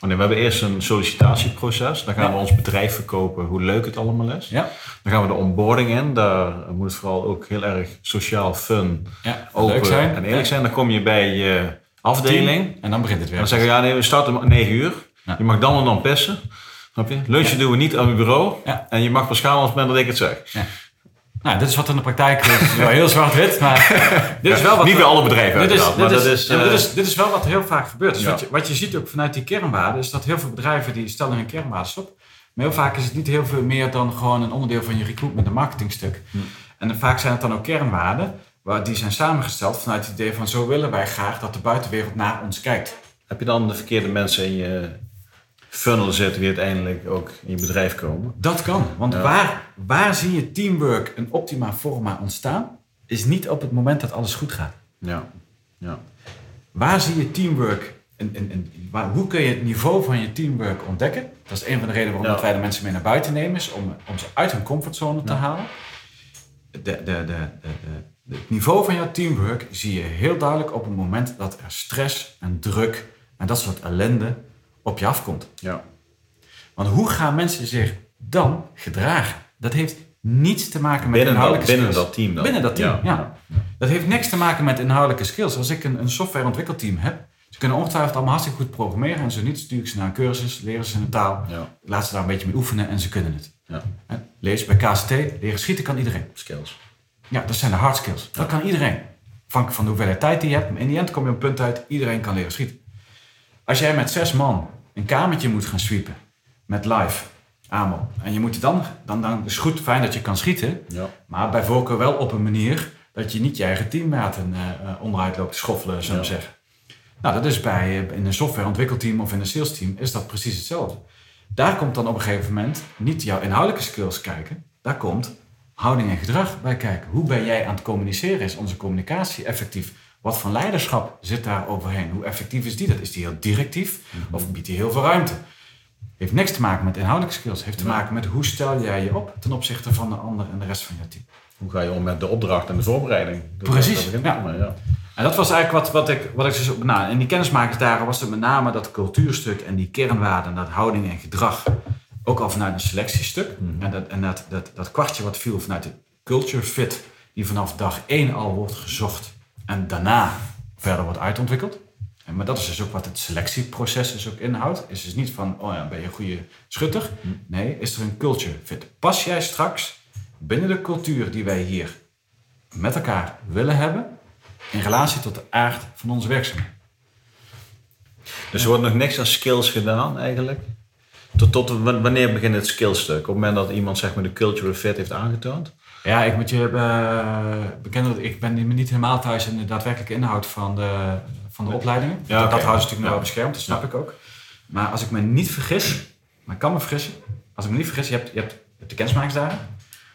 Oh nee, we hebben eerst een sollicitatieproces. Dan gaan Ja. we ons bedrijf verkopen, hoe leuk het allemaal is. Ja, Dan gaan we de onboarding in. Daar moet het vooral ook heel erg sociaal, fun, ja. open leuk zijn. en eerlijk zijn. Dan kom je bij je afdeling. En dan begint het weer. dan zeggen we, ja nee, we starten om 9 uur. Ja. Je mag dan en dan pissen. Snap je? Lunchen doen we niet aan het bureau. Ja. En je mag pas gaan als het moment dat ik het zeg. Nou, dit is wat in de praktijk is. Wel heel zwart-wit, maar dit is wel wat... Niet bij alle bedrijven Dit is, dit, maar is, is... maar eh, dit, is, dit is wel wat heel vaak gebeurt. Dus wat, je, wat je ziet ook vanuit die kernwaarden, is dat heel veel bedrijven die stellen hun kernwaarden op. Maar heel vaak is het niet heel veel meer dan gewoon een onderdeel van je recruitment en marketingstuk. Hm. En vaak zijn het dan ook kernwaarden, waar die zijn samengesteld vanuit het idee van zo willen wij graag dat de buitenwereld naar ons kijkt. Heb je dan de verkeerde mensen in je funnel zitten die uiteindelijk ook in je bedrijf komen? Dat kan, want Ja. waar, waar zie je teamwork en optima forma ontstaan, is niet op het moment dat alles goed gaat. Ja. ja. Waar zie je teamwork en, en, en waar, hoe kun je het niveau van je teamwork ontdekken? Dat is een van de redenen waarom Ja. wij de mensen mee naar buiten nemen, is om, om ze uit hun comfortzone te Ja. halen. De, de, de, de, de, het niveau van jouw teamwork zie je heel duidelijk op het moment dat er stress en druk en dat soort ellende op je afkomt. ja. Want hoe gaan mensen zich dan gedragen? Dat heeft niets te maken met Binnen, dat, inhoudelijke binnen skills. dat team dan? Binnen dat team, ja. Dat heeft niks te maken met inhoudelijke skills. Als ik een, een softwareontwikkelteam heb, ze kunnen ongetwijfeld allemaal hartstikke goed programmeren. En zo niet, stuur ik ze naar een cursus, leren ze een taal. Ja. Laat ze daar een beetje mee oefenen en ze kunnen het. ja. Lees bij KCT, leren schieten kan iedereen. Skills. Ja, dat zijn de hard skills. Dat kan iedereen. Afhankelijk van de hoeveelheid tijd die je hebt. Maar in die end kom je op een punt uit, iedereen kan leren schieten. Als jij met zes man een kamertje moet gaan sweepen, met live, AMO, en je moet dan, dan, dan is het goed, fijn dat je kan schieten, Ja. maar bij voorkeur wel op een manier dat je niet je eigen teammaten eh, eh, onderuit loopt te schoffelen, zullen we Ja. zeggen. Nou, dat is bij, eh, in een softwareontwikkelteam of in een salesteam is dat precies hetzelfde. Daar komt dan op een gegeven moment niet jouw inhoudelijke skills kijken, daar komt houding en gedrag bij kijken. Hoe ben jij aan het communiceren? Is onze communicatie effectief? Wat voor leiderschap zit daar overheen? Hoe effectief is die? Dat is die heel directief of biedt die heel veel ruimte? Heeft niks te maken met inhoudelijke skills. Heeft te maken met hoe stel jij je op ten opzichte van de ander en de rest van je team. Hoe ga je om met de opdracht en de voorbereiding? Dat- Precies, dat ja. ja. En dat was eigenlijk wat, wat ik, wat ik dus nou, in die kennismakingsdagen was het met name dat cultuurstuk en die kernwaarden, dat houding en gedrag. Ook al vanuit een selectiestuk. En, dat, en dat, dat, dat kwartje wat viel vanuit de culture fit, die vanaf dag één al wordt gezocht en daarna verder wordt uitontwikkeld. En, maar dat is dus ook wat het selectieproces dus ook inhoudt. Is dus niet van, oh ja, ben je een goede schutter? Nee, is er een culture fit. Pas jij straks binnen de cultuur die wij hier met elkaar willen hebben, in relatie tot de aard van onze werkzaamheden. Dus er wordt nog niks aan skills gedaan eigenlijk? Tot, tot wanneer begint het skillstuk? Op het moment dat iemand zeg maar, de cultural fit heeft aangetoond? Ja, ik moet je eh, bekennen dat ik ben niet helemaal thuis in de daadwerkelijke inhoud van de, van de opleidingen. Ja, dat, houden ze natuurlijk nog wel beschermd, dat snap ik ook. Maar als ik me niet vergis, maar ik kan me vergissen. Als ik me niet vergis, je hebt, je hebt, je hebt de kennismakingsdagen.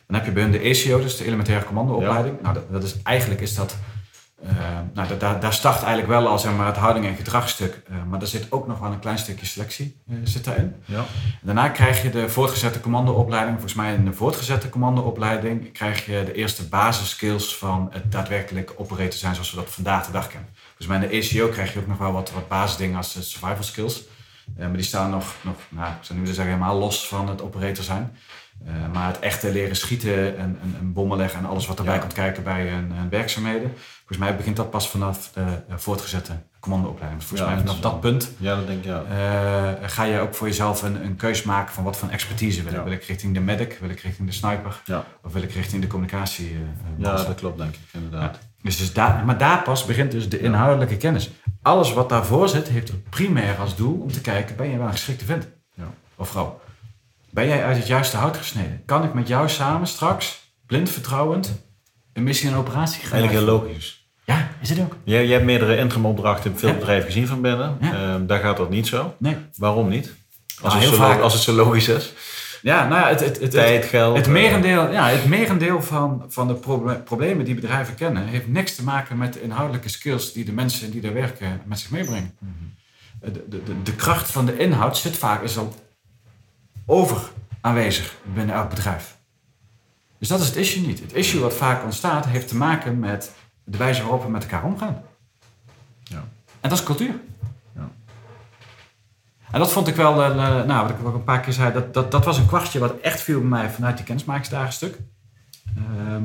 Dan heb je bij hun de ECO, dus de elementaire commandoopleiding. Nou, dat, dat is, eigenlijk is dat... eh, nou, dat- daar, daar start eigenlijk wel al zeg maar, het houding- en gedragsstuk. eh, maar er zit ook nog wel een klein stukje selectie eh, zit daarin. Ja. Daarna krijg je de voortgezette commandoopleiding. Volgens mij in de voortgezette commandoopleiding krijg je de eerste basiskills van het daadwerkelijk operator zijn zoals we dat vandaag de dag kennen. Volgens mij in de ECO krijg je ook nog wel wat, wat basisdingen als survival skills. Maar die staan nog, nog nou, ik zou nu zeggen, helemaal los van het operator zijn. Eh, maar het echte leren schieten en, en, en bommen leggen en alles wat erbij Ja. komt kijken bij een, een werkzaamheden. Volgens mij begint dat pas vanaf de voortgezette commandoopleiding. Dus volgens Ja, mij vanaf dat punt ja, dat denk ik ja. eh, ga je ook voor jezelf een, een keus maken van wat voor expertise wil ik. Wil ik richting de medic, wil ik richting de sniper of wil ik richting de communicatie? eh, ja, dat klopt denk ik inderdaad. Dus, dus daar, maar daar pas begint dus de inhoudelijke kennis. Alles wat daarvoor zit, heeft primair als doel om te kijken, ben je wel een geschikte vent? Ja. Of vrouw? Ben jij uit het juiste hout gesneden? Kan ik met jou samen straks, blind vertrouwend, een missie en operatie gaan Eigenlijk heel logisch. Ja, is het ook? Je, je hebt meerdere interim opdrachten in veel Ja. bedrijven gezien van binnen. Ja. Ehm, daar gaat dat niet zo. Nee. Waarom niet? Als, Nou, het, zo vaak- als het zo logisch is. Ja, nou ja, het, het, het, Tijd, geld. Het eh, merendeel, ja, het merendeel van, van de proble- problemen die bedrijven kennen, heeft niks te maken met de inhoudelijke skills die de mensen die daar werken met zich meebrengen. De, de, de, de kracht van de inhoud zit vaak is al over aanwezig binnen elk bedrijf. Dus dat is het issue niet. Het issue wat vaak ontstaat heeft te maken met de wijze waarop we met elkaar omgaan. Ja. En dat is cultuur. Ja. En dat vond ik wel, eh, eh, nou, wat ik ook een paar keer zei, dat, dat, dat was een kwartje wat echt viel bij mij vanuit die kennismakingsdagen stuk. Ehm,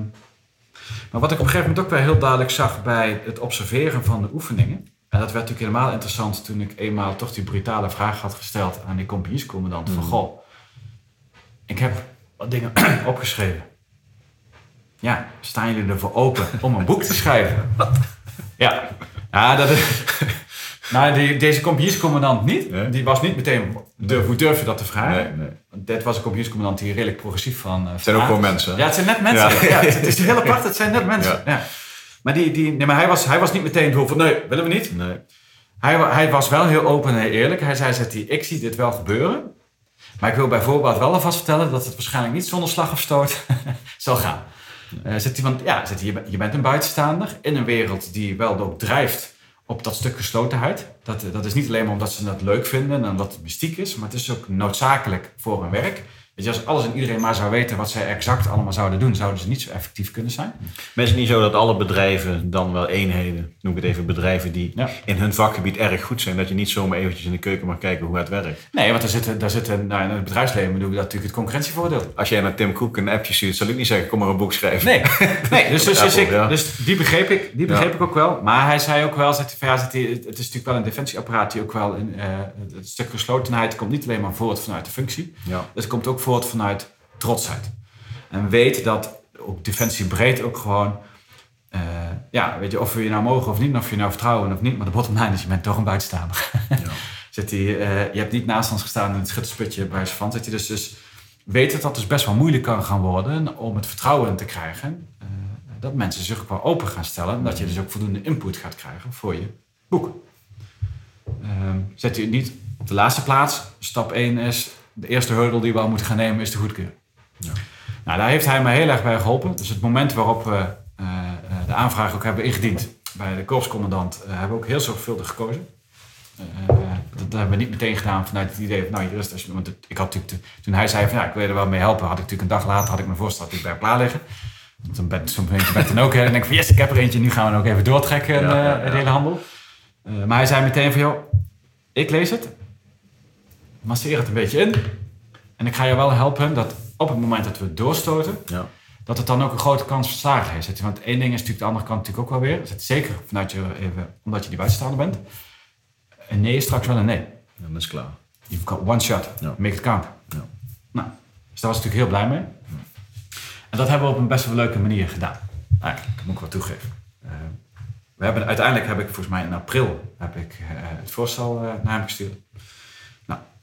maar wat ik op een gegeven moment ook wel heel duidelijk zag bij het observeren van de oefeningen. En dat werd natuurlijk helemaal interessant toen ik eenmaal toch die brutale vraag had gesteld aan die compagniescommandant. Van Mhm. goh, ik heb wat dingen opgeschreven. Ja, staan jullie ervoor open om een boek te schrijven? Ja, ja dat is... Nou, die, deze compagniescommandant niet. Nee? Die was niet meteen, durf, hoe durf je dat te vragen? Nee, nee. Dit was een compagniescommandant die redelijk progressief van... uh, Het zijn ook gewoon mensen. Ja, het zijn net mensen. Ja. Ja. het is heel apart, het zijn net mensen. Ja. Ja. Maar, die, die, nee, maar hij, was, hij was niet meteen door van, nee, willen we niet. Nee. Hij, hij was wel heel open en eerlijk. Hij zei, zegt hij, ik zie dit wel gebeuren. Maar ik wil bijvoorbeeld wel alvast vertellen dat het waarschijnlijk niet zonder slag of stoot zal gaan. Eh zegt hij, want ja, zegt hij, je, bent- een buitenstaander in een wereld die wel ook drijft op dat stuk geslotenheid. Dat, dat is niet alleen maar omdat ze dat leuk vinden en omdat het mystiek is, maar het is ook noodzakelijk voor hun werk. Weet je, als alles en iedereen maar zou weten wat zij exact allemaal zouden doen, zouden ze niet zo effectief kunnen zijn. Maar is het niet zo dat alle bedrijven dan wel eenheden, noem ik het even bedrijven die Ja. in hun vakgebied erg goed zijn, dat je niet zomaar eventjes in de keuken mag kijken hoe het werkt? Nee, want daar zitten, daar zitten nou, in het bedrijfsleven bedoel je dat natuurlijk het concurrentievoordeel. Als jij naar Tim Cook een appje stuurt, zal ik niet zeggen, kom maar een boek schrijven. Nee, nee dus, dus, dus, ik, dus die begreep ik, die begreep Ja. ik ook wel. Maar hij zei ook wel, zegt hij, van, ja, zegt hij, het is natuurlijk wel een defensieapparaat die ook wel in eh, het stuk geslotenheid komt niet alleen maar voort vanuit de functie. Ja. Het komt ook voort vanuit trotsheid. En weet dat ook defensie breed ook gewoon, eh, ja, weet je, of we je nou mogen of niet, of je nou vertrouwen of niet, maar de bottom line is, je bent toch een buitenstaander. Ja. Hij, eh, je hebt niet naast ons gestaan in het schuttersputje bij van. Zegt hij dus, dus weet dat dat dus best wel moeilijk kan gaan worden om het vertrouwen te krijgen. eh, dat mensen zich ook wel open gaan stellen. En dat je dus ook voldoende input gaat krijgen voor je boek. Ehm, zet hij niet op de laatste plaats. Stap 1 is, de eerste hurdle die we al moeten gaan nemen is de goedkeuring. Ja. Nou, daar heeft hij me heel erg bij geholpen. Dus het moment waarop we eh, eh, de aanvraag ook hebben ingediend bij de korpscommandant, eh, hebben we ook heel zorgvuldig gekozen. Dat, hebben we niet meteen gedaan vanuit het idee van, nou, hier is het. als je- Want ik had natuurlijk, te- toen hij zei van, ja, ik wil er wel mee helpen, had ik natuurlijk een dag later had ik mijn voorstel natuurlijk bij klaar liggen. Want dan ben zo'n beetje ben dan ook. hè, En dan denk ik van, yes, ik heb er eentje, nu gaan we ook even doortrekken, Ja, ja, ja. de hele handel. Maar hij zei meteen van, joh, ik lees het, masseer het een beetje in. En ik ga je wel helpen dat op het moment dat we het doorstoten, Ja. dat het dan ook een grote kans van slagen heeft. Want één ding is natuurlijk de andere kant natuurlijk ook wel weer. Zeker vanuit je, even, omdat je die buitenstaander bent. Een nee is straks wel een nee. Dan is het klaar. You've got one shot. Ja. Make it count. Ja. Nou, dus daar was ik natuurlijk heel blij mee. En dat hebben we op een best wel leuke manier gedaan. Eigenlijk, dat moet ik wel toegeven. Eh, we hebben, uiteindelijk heb ik volgens mij in april heb ik, eh, het voorstel eh, naar hem gestuurd.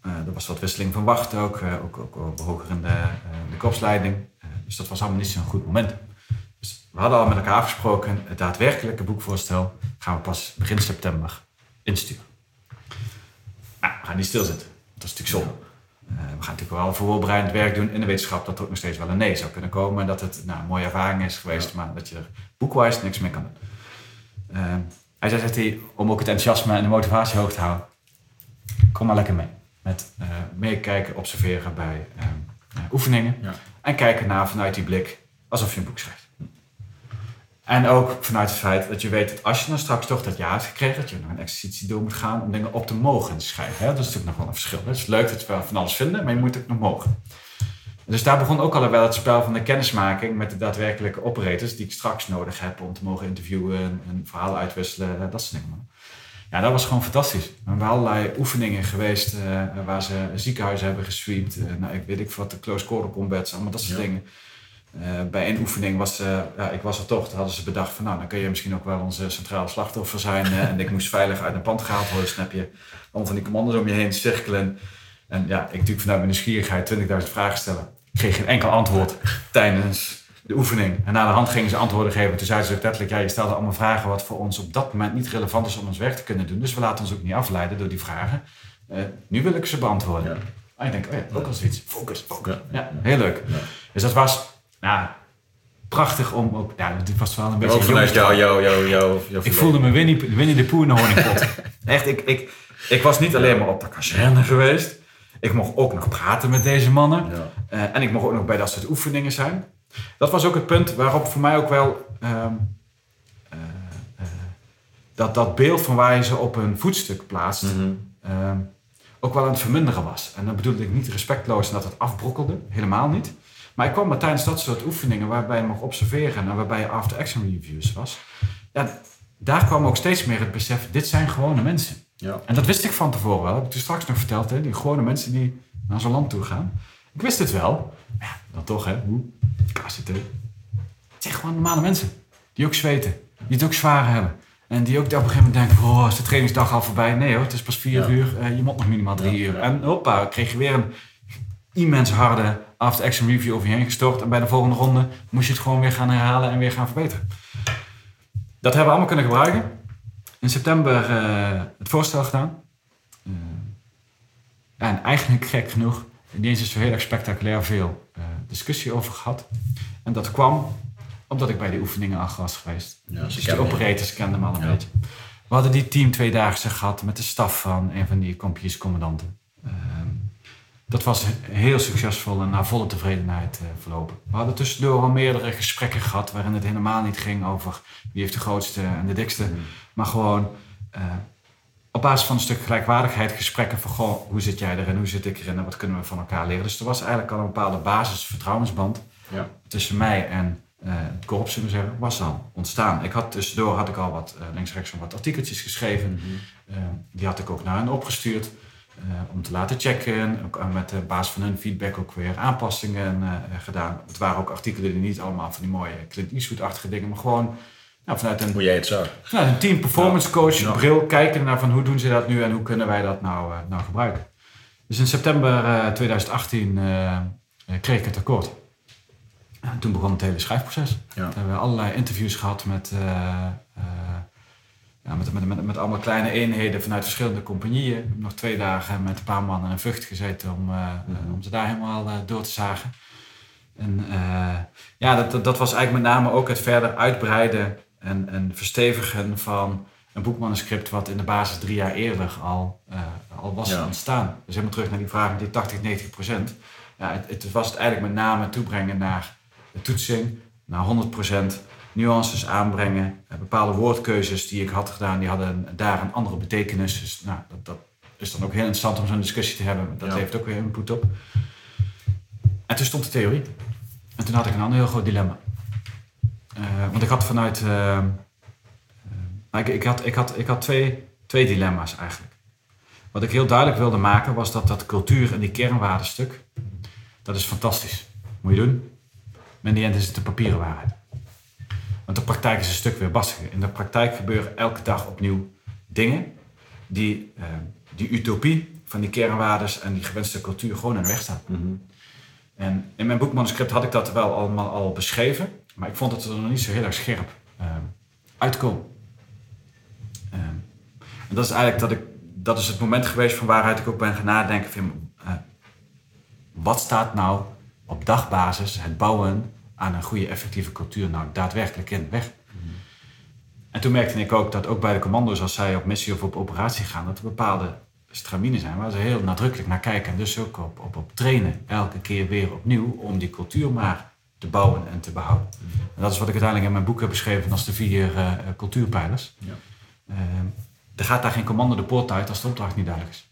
Eh, er was wat wisseling van wacht ook. eh, ook, ook, ook hoger in de, eh, de korpsleiding. Eh, dus dat was allemaal niet zo'n goed moment. Dus we hadden al met elkaar afgesproken. Het daadwerkelijke boekvoorstel gaan we pas begin september insturen. Nou, we gaan niet stilzitten. Dat is natuurlijk zonde. We gaan natuurlijk wel voorbereidend werk doen in de wetenschap dat er ook nog steeds wel een nee zou kunnen komen. En dat het nou, een mooie ervaring is geweest, maar dat je er boekwijs niks mee kan doen. Hij zei, zegt hij, om ook het enthousiasme en de motivatie hoog te houden, kom maar lekker mee. Met eh, meekijken, observeren bij eh, eh, oefeningen. Ja. En kijken naar vanuit die blik alsof je een boek schrijft. En ook vanuit het feit dat je weet dat als je dan straks toch dat ja hebt gekregen, dat je nog een exercitie door moet gaan om dingen op te mogen schrijven. Hè? Dat is natuurlijk nog wel een verschil. Het is leuk dat we van alles vinden, maar je moet het ook nog mogen. Dus daar begon ook al wel het spel van de kennismaking met de daadwerkelijke operators die ik straks nodig heb om te mogen interviewen en verhalen uitwisselen, dat soort dingen. Ja, dat was gewoon fantastisch. We hebben allerlei oefeningen geweest eh, waar ze ziekenhuizen hebben gesweept. eh, nou, ik weet ik wat, de close quarter combats, allemaal dat soort Ja. dingen. Eh, bij één oefening was, ja, ik was er toch, hadden ze bedacht van nou, dan kun je misschien ook wel onze centrale slachtoffer zijn. en ik moest veilig uit een pand gehaald worden, snap je. Allemaal van die commando's om je heen cirkelen. En ja, ik natuurlijk vanuit mijn nieuwsgierigheid 20.000 vragen stellen. Ik kreeg geen enkel antwoord tijdens de oefening. En na de hand gingen ze antwoorden geven. Toen zeiden ze ook letterlijk, ja, je stelde allemaal vragen wat voor ons op dat moment niet relevant is om ons werk te kunnen doen. Dus we laten ons ook niet afleiden door die vragen. Eh, nu wil ik ze beantwoorden. Ja. En ik denk, oh ja, ook al zoiets. Focus, focus. Ja. Ja, heel leuk. Dus dat was nou, prachtig om ook... Ja, dit was wel een beetje... Ook vanuit jou, jou, jou, jou, Ik voelde me Winnie, Winnie de Pooh in de honingpot. Echt, ik, ik, ik was niet alleen maar op de kazerne geweest. Ik mocht ook nog praten met deze mannen. Eh, en ik mocht ook nog bij dat soort oefeningen zijn. Dat was ook het punt waarop voor mij ook wel ehm, eh, eh, dat, dat beeld van waar je ze op een voetstuk plaatst, Mhm. ehm, ook wel aan het verminderen was. En dan bedoelde ik niet respectloos en dat het afbrokkelde, helemaal niet. Maar ik kwam maar tijdens dat soort oefeningen waarbij je mocht observeren en waarbij je after-action reviews was. Ja, daar kwam ook steeds meer het besef, dit zijn gewone mensen. Ja. En dat wist ik van tevoren wel. Heb ik toen straks nog verteld, hè? die gewone mensen die naar zo'n land toe gaan. Ik wist het wel. Dan toch, hè? Hoe? KCT. Het zijn gewoon normale mensen. Die ook zweten. Die het ook zwaar hebben. En die ook op een gegeven moment denken, oh, is de trainingsdag al voorbij? Nee hoor, het is pas vier Ja. uur. Eh, je moet nog minimaal drie Ja, uur. ja. En hoppa, kreeg je weer een immens harde after-action review over je heen gestort. En bij de volgende ronde moest je het gewoon weer gaan herhalen en weer gaan verbeteren. Dat hebben we allemaal kunnen gebruiken. In september eh, het voorstel gedaan. Eh, ja, en eigenlijk gek genoeg, niet eens is zo heel erg spectaculair veel discussie over gehad. En dat kwam omdat ik bij die oefeningen al was geweest. Ja, dus die operators kenden me al een Ja. beetje. We hadden die team tweedaagse gehad met de staf van een van die compiescommandanten. Ehm dat was heel succesvol en naar volle tevredenheid eh, verlopen. We hadden tussendoor al meerdere gesprekken gehad waarin het helemaal niet ging over wie heeft de grootste en de dikste. Maar gewoon eh, op basis van een stuk gelijkwaardigheid gesprekken van goh, hoe zit jij erin, hoe zit ik erin en wat kunnen we van elkaar leren. Dus er was eigenlijk al een bepaalde basis vertrouwensband Ja. tussen mij en eh, het korps, zullen we zeggen, was al ontstaan. Ik had tussendoor had ik al wat eh, links rechts wat artikeltjes geschreven. Eh, die had ik ook naar hen opgestuurd. eh, om te laten checken. Ook met de basis van hun feedback ook weer aanpassingen gedaan. Het waren ook artikelen die niet allemaal van die mooie Clint Eastwood-achtige dingen, maar gewoon nou, vanuit een Hoe jij het zag. een team performance coach Ja. bril kijken naar van hoe doen ze dat nu en hoe kunnen wij dat nou, eh, nou gebruiken. Dus in september eh, 2018 eh, eh, kreeg ik het akkoord. En toen begon het hele schrijfproces. Ja. We hebben allerlei interviews gehad met, ja, met, met, met, met allemaal kleine eenheden vanuit verschillende compagnieën. Ik heb nog twee dagen met een paar mannen in Vught gezeten om, eh, om ze daar helemaal door te zagen. En ja, dat, dat, dat was eigenlijk met name ook het verder uitbreiden en, en verstevigen van een boekmanuscript wat in de basis drie jaar eerder al, eh, al was Ja. ontstaan. Dus helemaal terug naar die vraag met die 80, 90 procent. Ja, het, het was het eigenlijk met name toebrengen naar de toetsing, naar 100 procent. Nuances aanbrengen, eh, bepaalde woordkeuzes die ik had gedaan, die hadden daar een andere betekenis. Dus nou, dat, dat is dan ook heel interessant om zo'n discussie te hebben. Dat Ja. heeft ook weer input op. En toen stond de theorie. En toen had ik een ander heel groot dilemma. Eh, want ik had vanuit. eh, eh, ik, ik, had, ik, had, ik had twee, twee dilemma's eigenlijk. Wat ik heel duidelijk wilde maken was dat dat cultuur en die kernwaardenstuk. dat is fantastisch. Moet je doen. Maar in die end is het de papieren waarheid. Want de praktijk is een stuk weer bastiger. In de praktijk gebeuren elke dag opnieuw dingen die die utopie van die kernwaardes en die gewenste cultuur gewoon in de weg staan. Mhm. En in mijn boekmanuscript had ik dat wel allemaal al beschreven, maar ik vond het er nog niet zo heel erg scherp eh, uitkomen. Eh, en dat is eigenlijk dat ik, dat is het moment geweest van waaruit ik ook ben gaan nadenken van, eh, wat staat nou op dagbasis het bouwen aan een goede effectieve cultuur nou daadwerkelijk in weg? En toen merkte ik ook dat ook bij de commando's, als zij op missie of op operatie gaan, dat er bepaalde stramines zijn waar ze heel nadrukkelijk naar kijken. En dus ook op, op, op trainen, elke keer weer opnieuw, om die cultuur maar te bouwen en te behouden. En dat is wat ik uiteindelijk in mijn boek heb beschreven als de vier eh, cultuurpijlers. Ja. Eh, er gaat daar geen commando de poort uit als de opdracht niet duidelijk is.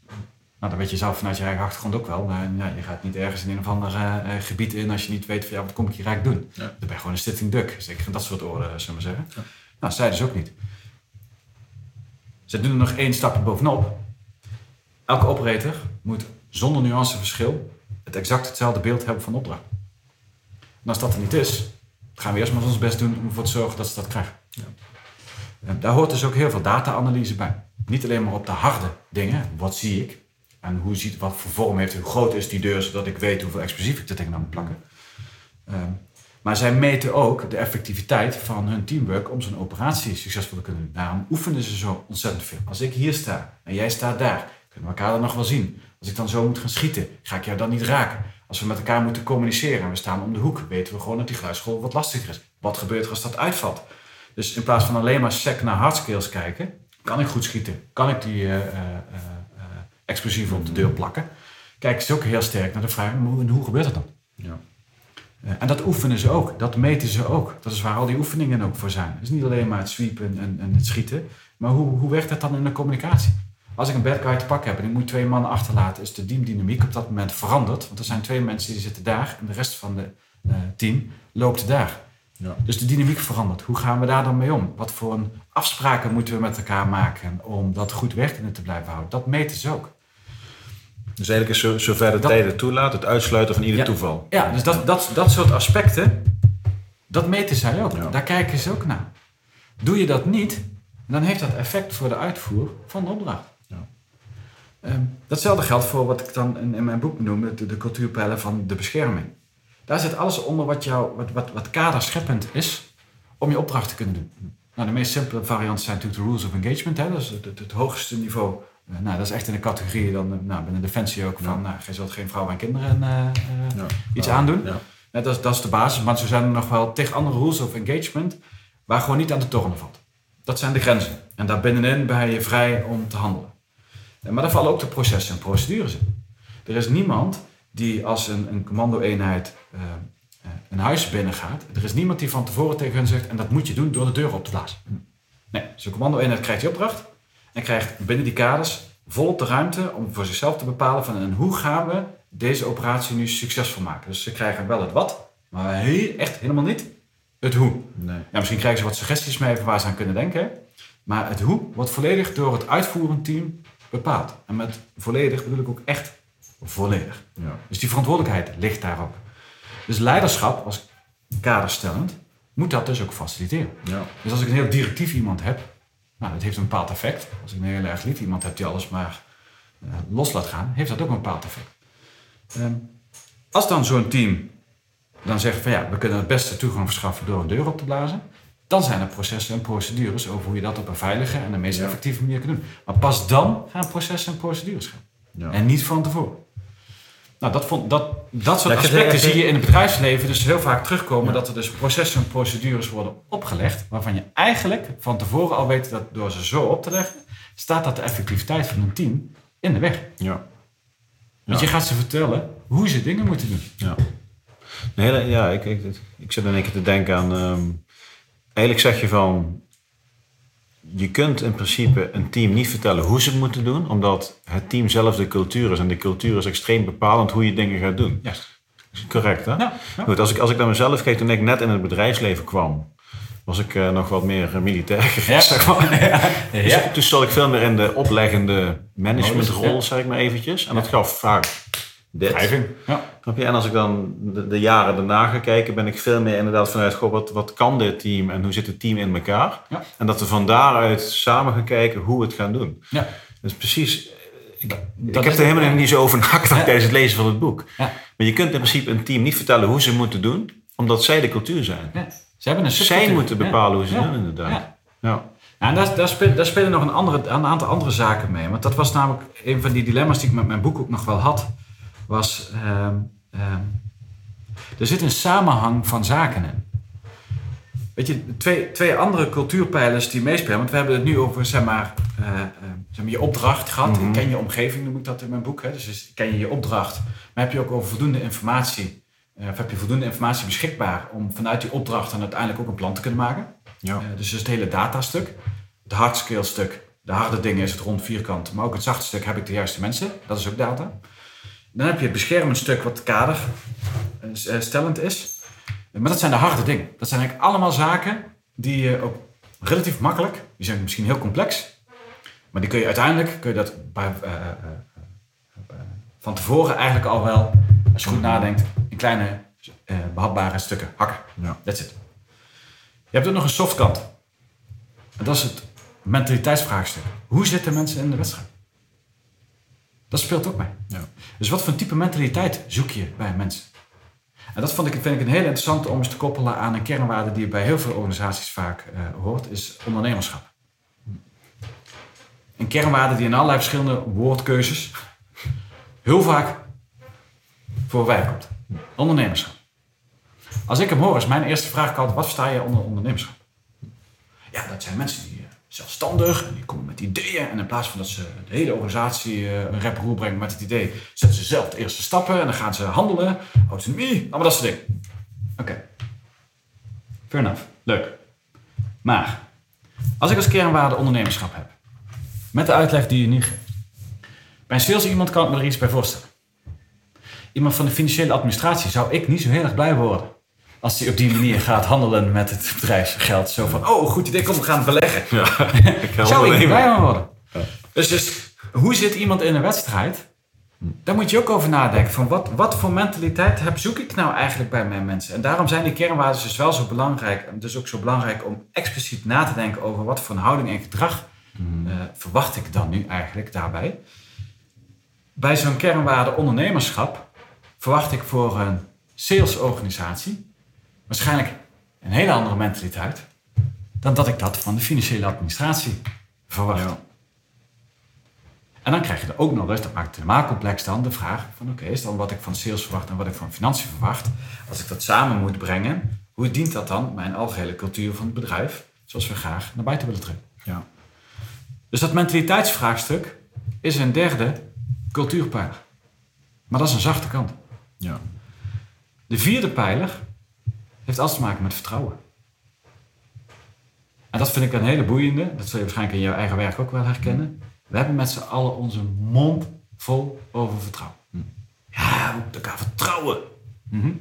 Nou, dat weet je zelf vanuit je eigen achtergrond ook wel. Nou, ja, je gaat niet ergens in een of ander gebied in als je niet weet van ja, wat kom ik hier eigenlijk doen. Ja. Dan ben je gewoon een sitting duck. Zeker in dat soort orde, zullen we maar zeggen. Ja. Nou, zij dus ook niet. Ze doen er nog één stapje bovenop. Elke operator moet zonder nuanceverschil het exact hetzelfde beeld hebben van de opdracht. En als dat er niet is, gaan we eerst maar ons best doen om ervoor te zorgen dat ze dat krijgen. En daar hoort dus ook heel veel data-analyse bij. Niet alleen maar op de harde dingen, wat zie ik en hoe ziet, wat voor vorm heeft, hoe groot is die deur, zodat ik weet hoeveel explosief ik er tegenaan moet plakken. Ehm, maar zij meten ook de effectiviteit van hun teamwork om zo'n operatie succesvol te kunnen doen. Daarom oefenen ze zo ontzettend veel. Als ik hier sta en jij staat daar, kunnen we elkaar dan nog wel zien. Als ik dan zo moet gaan schieten, ga ik jou dan niet raken. Als we met elkaar moeten communiceren en we staan om de hoek, weten we gewoon dat die geluidsschool wat lastiger is. Wat gebeurt er als dat uitvalt? Dus in plaats van alleen maar sec naar hardskills kijken, kan ik goed schieten? Kan ik die eh, explosieven op de deur plakken? Kijken ze ook heel sterk naar de vraag, hoe, gebeurt dat dan? Ja. En dat oefenen ze ook, dat meten ze ook. Dat is waar al die oefeningen ook voor zijn. Het is niet alleen maar het sweepen en, en het schieten, maar hoe, hoe werkt dat dan in de communicatie? Als ik een bad guy te pakken heb en ik moet twee mannen achterlaten, is de teamdynamiek op dat moment veranderd. Want er zijn twee mensen die zitten daar en de rest van het uh, team loopt daar. Ja. Dus de dynamiek verandert. Hoe gaan we daar dan mee om? Wat voor een afspraken moeten we met elkaar maken om dat goed werkende te blijven houden? Dat meten ze ook. Dus eigenlijk is zo, zover de tijden toelaat, het uitsluiten van ieder toeval. Ja, dus dat, dat, dat soort aspecten, dat meten zij ook. Daar kijken ze ook naar. Doe je dat niet, dan heeft dat effect voor de uitvoer van de opdracht. Ehm, datzelfde geldt voor wat ik dan in, in mijn boek noem, de, de cultuurpijlen van de bescherming. Daar zit alles onder wat, jou, wat, wat, wat kaderscheppend is om je opdracht te kunnen doen. Nou, de meest simpele varianten zijn natuurlijk de rules of engagement. Hè? Dat is het, het, hoogste niveau. Uh, nou, dat is echt in de categorie dan uh, nou, binnen Defensie ook van, nou, je zult geen vrouwen en kinderen uh, ja. iets aandoen. Ja. dat, is, dat is de basis. Maar zo zijn er nog wel tegen andere rules of engagement waar gewoon niet aan te tornen valt. Dat zijn de grenzen. En daar binnenin ben je vrij om te handelen. Maar daar vallen ook de processen en procedures in. Er is niemand die als een, een commando-eenheid uh, een huis binnengaat. Er is niemand die van tevoren tegen hen zegt, en dat moet je doen door de deur op te blazen. Nee, zo'n commando-eenheid krijgt die opdracht en krijgt binnen die kaders volop de ruimte om voor zichzelf te bepalen van en hoe gaan we deze operatie nu succesvol maken. Dus ze krijgen wel het wat, maar echt helemaal niet het hoe. Nee. Ja, misschien krijgen ze wat suggesties mee waar ze aan kunnen denken. Maar het hoe wordt volledig door het uitvoerend team bepaald. En met volledig bedoel ik ook echt volledig. Ja. Dus die verantwoordelijkheid ligt daarop. Dus leiderschap als kaderstellend moet dat dus ook faciliteren. Ja. Dus als ik een heel directief iemand heb, nou, dat heeft een bepaald effect. Als ik een heel erg lief iemand heb die alles maar uh, los laat gaan, heeft dat ook een bepaald effect. Um, als dan zo'n team dan zegt van ja, we kunnen het beste toegang verschaffen door een deur op te blazen, dan zijn er processen en procedures over hoe je dat op een veilige en de meest effectieve manier kunt doen. Maar pas dan gaan processen en procedures gaan. Ja. En niet van tevoren. Nou, dat, vond, dat, dat soort aspecten zie je in het bedrijfsleven dus heel vaak terugkomen. Dat er dus processen en procedures worden opgelegd. Waarvan je eigenlijk van tevoren al weet dat door ze zo op te leggen, staat dat de effectiviteit van een team in de weg. Ja. Want je gaat ze vertellen hoe ze dingen moeten doen. Ja, nee, ja ik, ik, ik zit in één keer te denken aan. Um, eigenlijk zeg je van je kunt in principe een team niet vertellen hoe ze het moeten doen, omdat het team zelf de cultuur is. En de cultuur is extreem bepalend hoe je dingen gaat doen. Ja. Correct, hè? Ja, Goed, als ik, als ik naar mezelf kijk, toen ik net in het bedrijfsleven kwam, was ik uh, nog wat meer uh, militair gericht, zeg maar. Dus toen stond ik veel meer in de opleggende managementrol, zeg ik maar eventjes. En dat gaf vaak dit. Ja. En als ik dan de, jaren daarna ga kijken, ben ik veel meer inderdaad vanuit, goh, wat, wat kan dit team en hoe zit het team in elkaar? Ja. En dat we van daaruit samen gaan kijken hoe we het gaan doen. Ja. Dus precies, ik, ik heb er helemaal niet zo over nagedacht tijdens het lezen van het boek. Ja. Maar je kunt in principe een team niet vertellen hoe ze moeten doen, omdat zij de cultuur zijn. Ja. Ze hebben een Zij moeten bepalen hoe ze doen, inderdaad. Ja. Ja. en daar, daar, spelen, daar, spelen, nog een, andere, een aantal andere zaken mee. Want dat was namelijk een van die dilemma's die ik met mijn boek ook nog wel had was. Uh, er zit een samenhang van zaken in. Weet je, twee, twee andere cultuurpijlers die meespelen. Want we hebben het nu over, zeg maar, uh, zeg maar je opdracht gehad. Mm Ken je omgeving, noem ik dat in mijn boek. Hè? Dus ken je je opdracht. Maar heb je ook over voldoende informatie. Uh, of heb je voldoende informatie beschikbaar om vanuit die opdracht dan uiteindelijk ook een plan te kunnen maken. Ja. dus, dus het hele datastuk. Het hardskill stuk. De harde dingen is het rond vierkant. Maar ook het zachte stuk heb ik de juiste mensen. Dat is ook data. Dan heb je het beschermend stuk wat kaderstellend is. Maar dat zijn de harde dingen. Dat zijn eigenlijk allemaal zaken die je ook relatief makkelijk, die zijn misschien heel complex, maar die kun je uiteindelijk, kun je dat bij, uh, uh, van tevoren eigenlijk al wel, als je goed nadenkt, in kleine behapbare stukken hakken. Ja. That's it. Je hebt ook nog een softkant. En dat is het mentaliteitsvraagstuk. Hoe zitten mensen in de wedstrijd? Dat speelt ook mee. Ja. Dus wat voor type mentaliteit zoek je bij mensen? En dat vond ik, vind ik een heel interessant om eens te koppelen aan een kernwaarde die bij heel veel organisaties vaak uh, hoort, is ondernemerschap. Een kernwaarde die in allerlei verschillende woordkeuzes heel vaak voorbij komt. Ondernemerschap. Als ik hem hoor, is mijn eerste vraag altijd, wat versta je onder ondernemerschap? Ja, dat zijn mensen die zelfstandig en die komen met ideeën. En in plaats van dat ze de hele organisatie uh, een rep roer brengen met het idee, zetten ze zelf de eerste stappen en dan gaan ze handelen, autonomie, allemaal dat soort dingen. Oké. Fair enough. Leuk. Maar, als ik als kernwaarde ondernemerschap heb, met de uitleg die je nu geeft, bij een sales iemand kan ik me er iets bij voorstellen. Iemand van de financiële administratie zou ik niet zo heel erg blij worden. Als hij op die manier gaat handelen met het bedrijfsgeld. Zo van, oh, goed idee, kom, we gaan beleggen. Ja, ik Zou ik blij van worden. Dus, dus hoe zit iemand in een wedstrijd? Daar moet je ook over nadenken. Van wat, wat voor mentaliteit heb, zoek ik nou eigenlijk bij mijn mensen? En daarom zijn die kernwaarden dus wel zo belangrijk. En dus ook zo belangrijk om expliciet na te denken over wat voor een houding en gedrag eh, verwacht ik dan nu eigenlijk daarbij. Bij zo'n kernwaarde ondernemerschap verwacht ik voor een salesorganisatie waarschijnlijk een hele andere mentaliteit dan dat ik dat van de financiële administratie verwacht. Ja. En dan krijg je er ook nog eens, dat maakt het helemaal complex dan, de vraag van oké, is dan wat ik van sales verwacht en wat ik van financiën verwacht, als ik dat samen moet brengen, hoe dient dat dan mijn algehele cultuur van het bedrijf, zoals we graag naar buiten willen trekken? Ja. Dus dat mentaliteitsvraagstuk is een derde cultuurpijler. Maar dat is een zachte kant. Ja. De vierde pijler heeft alles te maken met vertrouwen. En dat vind ik een hele boeiende. Dat zul je waarschijnlijk in jouw eigen werk ook wel herkennen. We hebben met z'n allen onze mond vol over vertrouwen. Ja, we moeten elkaar vertrouwen. Mhm.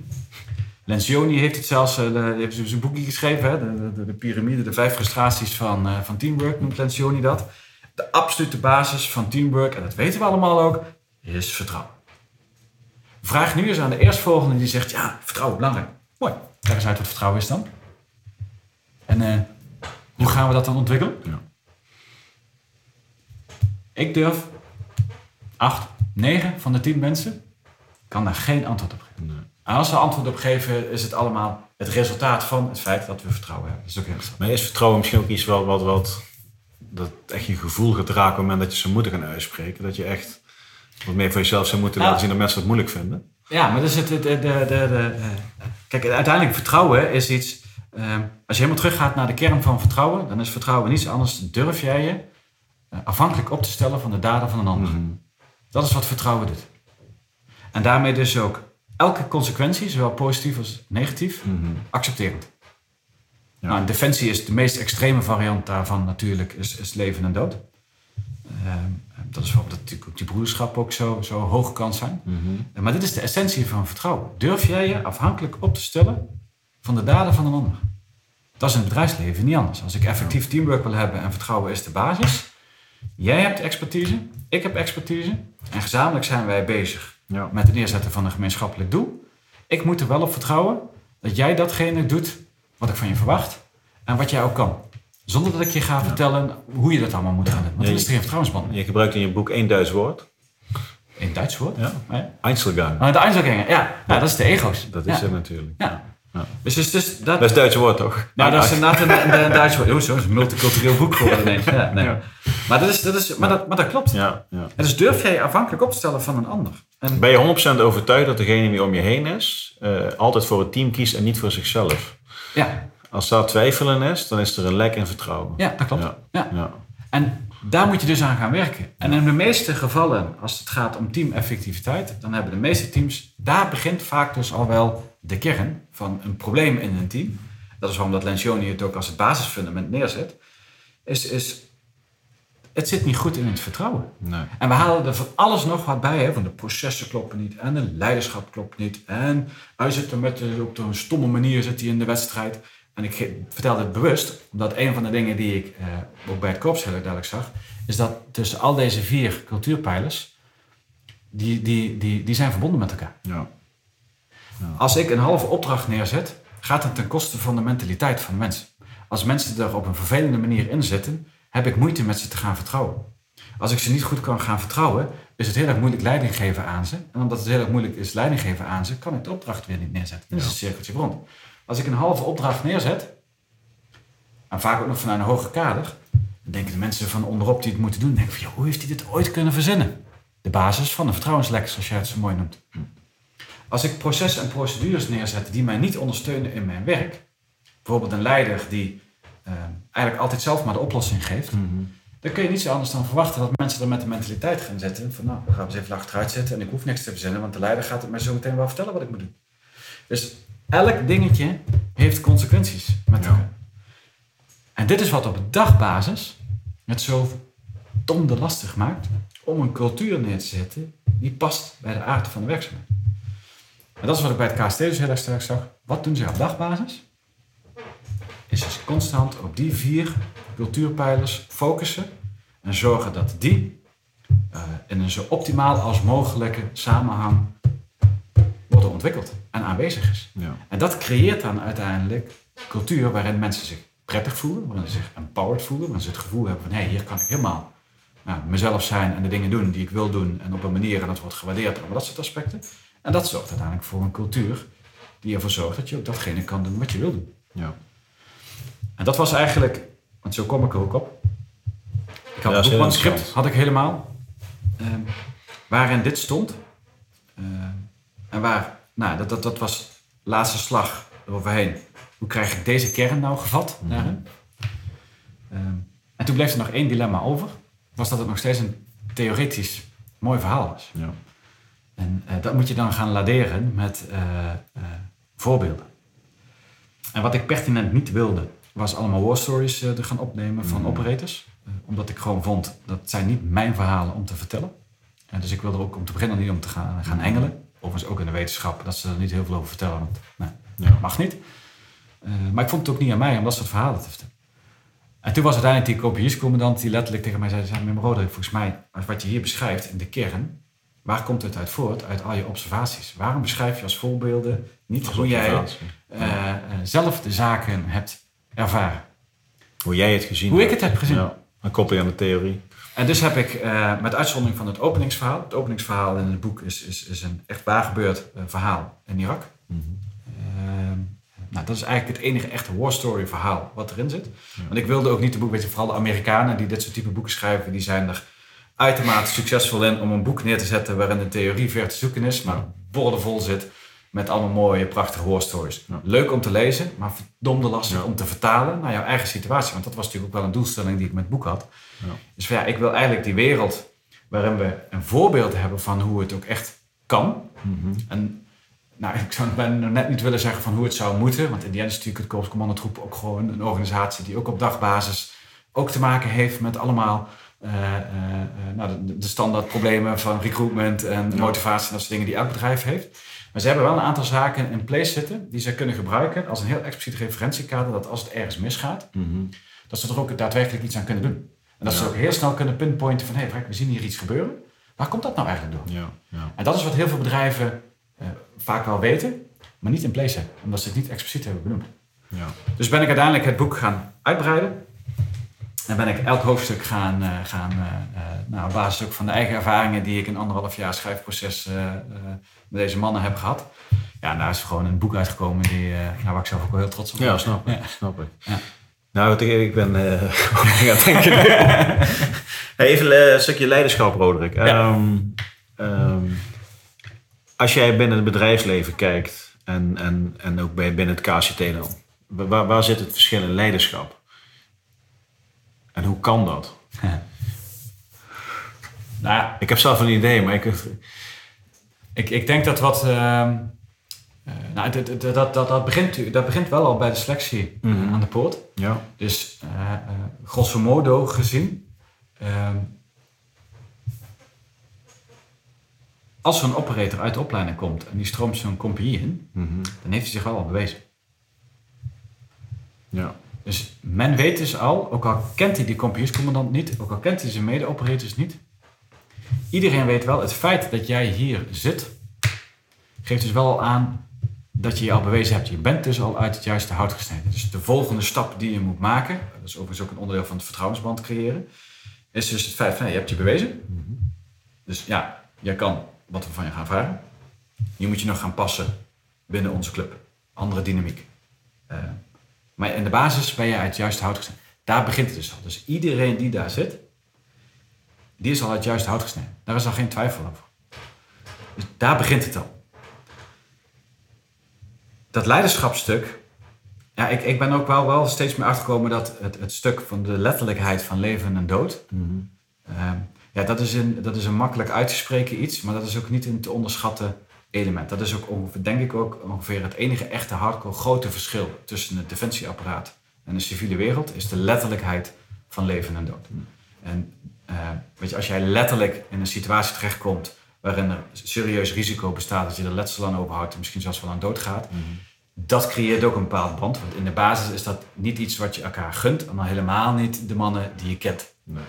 Lencioni heeft het zelfs, eh, de- heeft zijn boekje geschreven, hè? De, de, de piramide, de vijf frustraties van, eh, van teamwork noemt Lencioni dat. De absolute basis van teamwork, en dat weten we allemaal ook, is vertrouwen. Vraag nu eens aan de eerstvolgende die zegt, ja, vertrouwen belangrijk. Mooi, leg eens uit wat vertrouwen is dan. En eh, hoe gaan we dat dan ontwikkelen? Ja. Ik durf acht, negen van de tien mensen kan daar geen antwoord op geven. Nee. En als ze antwoord op geven, is het allemaal het resultaat van het feit dat we vertrouwen hebben. Dat is ook heel. Maar is vertrouwen misschien ook iets wel wat, wat dat echt je gevoel gaat raken op het moment dat je ze moeten gaan uitspreken? Dat je echt wat meer voor jezelf zou moeten Ja. laten zien dat mensen het moeilijk vinden? Ja, maar dat is het, de, de, de, de, kijk, uiteindelijk vertrouwen is iets. eh, als je helemaal teruggaat naar de kern van vertrouwen, dan is vertrouwen niets anders. Durf jij je eh, afhankelijk op te stellen van de daden van een ander. Mhm. Dat is wat vertrouwen doet. En daarmee dus ook elke consequentie, zowel positief als negatief, Mhm. accepterend. Ja. Nou, defensie is de meest extreme variant daarvan natuurlijk, is, is leven en dood. Ehm, dat is waarom dat natuurlijk die broederschap ook zo, zo hoog kan zijn. Mhm. Maar dit is de essentie van vertrouwen. Durf jij je afhankelijk op te stellen van de daden van een ander? Dat is in het bedrijfsleven niet anders. Als ik effectief teamwork wil hebben en vertrouwen is de basis. Jij hebt expertise, ik heb expertise. En gezamenlijk zijn wij bezig Ja. met het neerzetten van een gemeenschappelijk doel. Ik moet er wel op vertrouwen dat jij datgene doet wat ik van je verwacht. En wat jij ook kan. Zonder dat ik je ga vertellen hoe je dat allemaal moet gaan doen. Want dan is er geen vertrouwensband. Je gebruikt in je boek één Duits woord. In Duits woord. Ja. Ja. Einzelgang. Maar de Einzelgänger, ja. ja, dat is de ego's. Dat is het natuurlijk. Ja. Ja. Dus, dus, dus dat, Dat is het Duitse woord toch? nou, dat is Ah, inderdaad een, een, een Duits woord. Oh, zo is een multicultureel boek geworden ineens. Ja, nee. Ja. Maar, dat is, dat is, maar, dat, maar dat klopt. Ja, ja. En dus durf jij je afhankelijk op te stellen van een ander. En, Ben je 100% overtuigd dat degene die om je heen is, eh, altijd voor het team kiest en niet voor zichzelf? ja, Als daar twijfel in is, dan is er een lek in vertrouwen. ja, dat klopt. Ja. Ja. Ja. En daar moet je dus aan gaan werken. En in de meeste gevallen, als het gaat om teameffectiviteit, dan hebben de meeste teams, daar begint vaak dus al wel de kern van een probleem in een team. Dat is waarom dat Lencioni het ook als het basisfundament neerzet. Is, is, het zit niet goed in het vertrouwen. Nee. En we halen er van alles nog wat bij, hè? van de processen kloppen niet en de leiderschap klopt niet. En hij zit er met, op een stomme manier zit hij in de wedstrijd. En ik vertel dit bewust, omdat een van de dingen die ik eh, ook bij het korps heel duidelijk zag, is dat tussen al deze vier cultuurpijlers, die, die, die, die zijn verbonden met elkaar. Ja. Als ik een halve opdracht neerzet, gaat het ten koste van de mentaliteit van de mensen. Als mensen er op een vervelende manier in zitten, heb ik moeite met ze te gaan vertrouwen. Als ik ze niet goed kan gaan vertrouwen, is het heel erg moeilijk leiding geven aan ze. En omdat het heel erg moeilijk is leiding geven aan ze, kan ik de opdracht weer niet neerzetten. Dan is het cirkeltje rond. Als ik een halve opdracht neerzet, en vaak ook nog vanuit een hoger kader, dan denken de mensen van onderop die het moeten doen, denken van, joh, hoe heeft hij dit ooit kunnen verzinnen? De basis van een vertrouwenslek, zoals jij het zo mooi noemt. Als ik processen en procedures neerzet die mij niet ondersteunen in mijn werk, bijvoorbeeld een leider die eh, eigenlijk altijd zelf maar de oplossing geeft, Mhm. dan kun je niet zo anders dan verwachten dat mensen er met de mentaliteit gaan zitten van nou, we gaan eens even achteruit zetten en ik hoef niks te verzinnen, want de leider gaat het mij zo meteen wel vertellen wat ik moet doen. Dus elk dingetje heeft consequenties met Ja. elkaar. En dit is wat op dagbasis het zo donder lastig maakt om een cultuur neer te zetten die past bij de aard van de werkzaamheid. En dat is wat ik bij het KST dus heel erg sterk zag. Wat doen ze op dagbasis? Is dus constant op die vier cultuurpijlers focussen en zorgen dat die eh, in een zo optimaal als mogelijke samenhang worden ontwikkeld en aanwezig is. Ja. En dat creëert dan uiteindelijk cultuur waarin mensen zich prettig voelen, waarin ze zich empowered voelen, waarin ze het gevoel hebben van hé, hey, hier kan ik helemaal nou, mezelf zijn en de dingen doen die ik wil doen en op een manier en dat wordt gewaardeerd en allemaal dat soort aspecten. En dat zorgt uiteindelijk voor een cultuur die ervoor zorgt dat je ook datgene kan doen wat je wil doen. Ja. En dat was eigenlijk, want zo kom ik er ook op. Ik had Ja, een boekmanuscript, interessant. had ik helemaal, ehm, waarin dit stond. Ehm, en waar, nou, dat, dat, dat was laatste slag eroverheen. Hoe krijg ik deze kern nou gevat Mhm. Ehm, en toen bleef er nog één dilemma over. Was dat het nog steeds een theoretisch mooi verhaal was. Ja. En eh, dat moet je dan gaan laderen met eh, eh, voorbeelden. En wat ik pertinent niet wilde, was allemaal war stories te gaan opnemen van Mhm. operators. Omdat ik gewoon vond, dat zijn niet mijn verhalen om te vertellen. En dus ik wilde er ook om te beginnen niet om te gaan, gaan engelen. Overigens ook in de wetenschap, dat ze er niet heel veel over vertellen. Want nou, Ja. mag niet. Eh, maar ik vond het ook niet aan mij om dat soort verhalen te vertellen. En toen was uiteindelijk die kopierscommandant die letterlijk tegen mij zei... meneer Roderick, volgens mij, als wat je hier beschrijft in de kern... waar komt het uit voort? Uit al je observaties. Waarom beschrijf je als voorbeelden niet Als hoe jij eh, eh, zelf de zaken hebt ervaren? Hoe jij het gezien Hoe ik het heb gezien. Ja. Een kopie aan de theorie. En dus heb ik, eh, met uitzondering van het openingsverhaal... het openingsverhaal in het boek is, is, is een echt waar gebeurd eh, verhaal in Irak... Mhm. Ehm, nou, dat is eigenlijk het enige echte war story verhaal wat erin zit. Want ik wilde ook niet een boek, weet je, vooral de Amerikanen die dit soort type boeken schrijven, die zijn er uitermate succesvol in om een boek neer te zetten waarin de theorie ver te zoeken is, maar boordevol zit met allemaal mooie, prachtige war stories. Ja. Leuk om te lezen, maar verdomde lastig Ja. om te vertalen naar jouw eigen situatie. Want dat was natuurlijk ook wel een doelstelling die ik met het boek had. Ja. Dus van, ja, ik wil eigenlijk die wereld waarin we een voorbeeld hebben van hoe het ook echt kan. Mhm. En nou, ik zou net niet willen zeggen van hoe het zou moeten. Want in die end is natuurlijk het Korps Commandotroep ook gewoon een organisatie die ook op dagbasis ook te maken heeft met allemaal eh, eh, eh, nou, de, de standaard problemen van recruitment en Ja. motivatie en dat soort dingen die elk bedrijf heeft. Maar ze hebben wel een aantal zaken in place zitten die ze kunnen gebruiken als een heel expliciet referentiekader. Dat als het ergens misgaat, Mhm. dat ze er ook daadwerkelijk iets aan kunnen doen. En dat ze ook heel snel kunnen pinpointen van hé, hey, we zien hier iets gebeuren. Waar komt dat nou eigenlijk door? Ja. Ja. En dat is wat heel veel bedrijven eh, vaak wel weten, maar niet in place hebben, omdat ze het niet expliciet hebben benoemd. Ja. Dus ben ik uiteindelijk het boek gaan uitbreiden. En ben ik elk hoofdstuk gaan, eh, gaan eh, nou, op basis ook van de eigen ervaringen die ik in anderhalf jaar schrijfproces met deze mannen heb gehad. Ja, en daar is gewoon een boek uitgekomen die, nou, waar ik zelf ook wel heel trots op ben. Ja, snap ik. Ja. Snap ik. Nou, wat ik, ben aan het denken. Hey, even een stukje leiderschap, Roderick. Ehm, ehm, als jij binnen het bedrijfsleven kijkt en, en, en ook bij, binnen het KCT dan, waar, waar zit het verschil in leiderschap? En hoe kan dat? Nou Ik heb zelf een idee, maar ik... Ik, ik denk dat wat. ehm, eh, nou, dat, dat, dat, dat, begint, dat begint wel al bij de selectie eh, Mhm. aan de poort. Ja. Dus eh, eh, grosso modo gezien. ehm, als een operator uit de opleiding komt en die stroomt zo'n compagnie in, Mhm. dan heeft hij zich wel al bewezen. Ja. Dus men weet dus al, ook al kent hij die compagniescommandant niet, ook al kent hij zijn mede-operators niet, iedereen weet wel, het feit dat jij hier zit, geeft dus wel al aan dat je je al bewezen hebt. Je bent dus al uit het juiste hout gesneden. Dus de volgende stap die je moet maken, dat is overigens ook een onderdeel van het vertrouwensband creëren, is dus het feit van, ja, je hebt je bewezen. Dus ja, jij kan wat we van je gaan vragen. Nu moet je nog gaan passen binnen onze club. Andere dynamiek. Eh, maar in de basis ben je uit het juiste hout gesneden. Daar begint het dus al. Dus iedereen die daar zit, die is al uit het juiste hout gesneden. Daar is al geen twijfel over. Dus daar begint het al. Dat leiderschapsstuk, ja, ik, ik ben ook wel, wel steeds meer achtergekomen dat het, het stuk van de letterlijkheid van leven en dood, Mhm. Ehm, ja, dat is, een, dat is een makkelijk uit te spreken iets, maar dat is ook niet een te onderschatten element. Dat is ook ongeveer, denk ik ook ongeveer het enige echte hardcore grote verschil tussen het defensieapparaat en de civiele wereld, is de letterlijkheid van leven en dood. En uh, weet je, als jij letterlijk in een situatie terechtkomt waarin er serieus risico bestaat dat je er letsel aan overhoudt en misschien zelfs wel aan dood gaat, mhm. dat creëert ook een bepaald band. Want in de basis is dat niet iets wat je elkaar gunt en dan helemaal niet de mannen die je kent. Nee.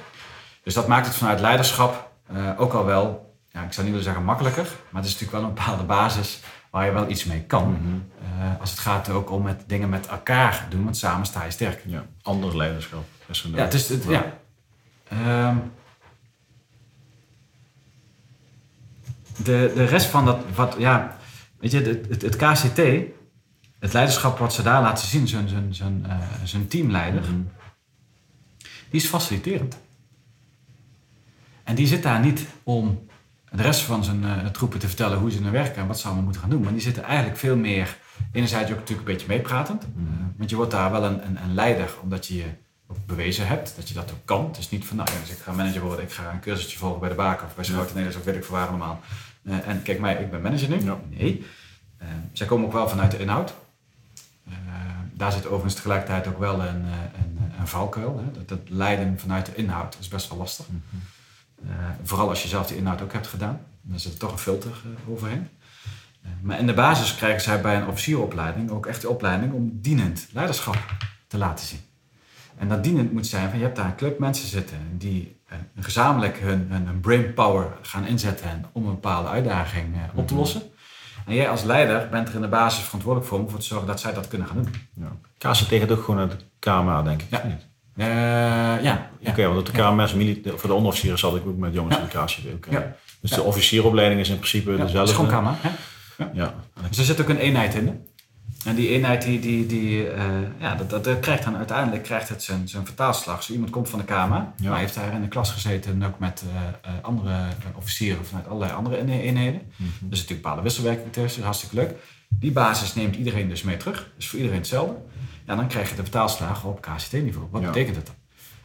Dus dat maakt het vanuit leiderschap uh, ook al wel, ja, ik zou niet willen zeggen makkelijker, maar het is natuurlijk wel een bepaalde basis waar je wel iets mee kan. Mhm. uh, als het gaat ook om met dingen met elkaar doen, want samen sta je sterk. Ja, ander leiderschap. Ja, het is, het, ja. Um, de, de rest van dat, wat, ja, weet je, het, het, KCT, het leiderschap wat ze daar laten zien, zijn, zijn, zijn, uh, zijn teamleider, mhm. die is faciliterend. En die zit daar niet om de rest van zijn uh, troepen te vertellen hoe ze naar werken en wat ze allemaal moeten gaan doen. Maar die zitten eigenlijk veel meer, enerzijds ook natuurlijk een beetje meepratend. Uh, want je wordt daar wel een, een, een, leider, omdat je je ook bewezen hebt dat je dat ook kan. Het is niet van, nou ja, dus ik ga manager worden, ik ga een cursusje volgen bij de baken of bij Schouten Nederlands of weet ik voor waar allemaal. Uh, en kijk mij, ik ben manager nu. Ja. Nee. zij komen ook wel vanuit de inhoud. daar zit overigens tegelijkertijd ook wel een, een, een valkuil. Hè? Dat, dat, leiden vanuit de inhoud is best wel lastig. Mm -hmm. Uh, vooral als je zelf de inhoud ook hebt gedaan. Dan zit er toch een filter overheen. Maar in de basis krijgen zij bij een officieropleiding ook echt de opleiding om dienend leiderschap te laten zien. En dat dienend moet zijn van je hebt daar een club mensen zitten die gezamenlijk hun, hun, hun, brain power gaan inzetten om een bepaalde uitdaging op te mhm. lossen. En jij als leider bent er in de basis verantwoordelijk voor om ervoor te zorgen dat zij dat kunnen gaan doen. Ja. KCT gaat ook gewoon naar de KMA, denk ik. Ja. Uh, ja. Oké, want op de KMS, voor de onderofficieren zat ik ook met jongens in de KCD. Ja. Dus de officieropleiding is in principe dezelfde. Schoonkamer, hè? Ja. ja. Dus er zit ook een eenheid in. En die eenheid, die, die, die, uh, ja, dat, dat, krijgt dan uiteindelijk krijgt het zijn, zijn vertaalslag. Zo iemand komt van de Kamer, ja. maar heeft daar in de klas gezeten ook met uh, andere officieren vanuit allerlei andere eenheden. Mm -hmm. Is natuurlijk bepaalde wisselwerking tussen, hartstikke leuk. Die basis neemt iedereen dus mee terug. Dus voor iedereen hetzelfde. Ja, dan krijg je de vertaalslagen op KCT-niveau. Wat betekent dat dan?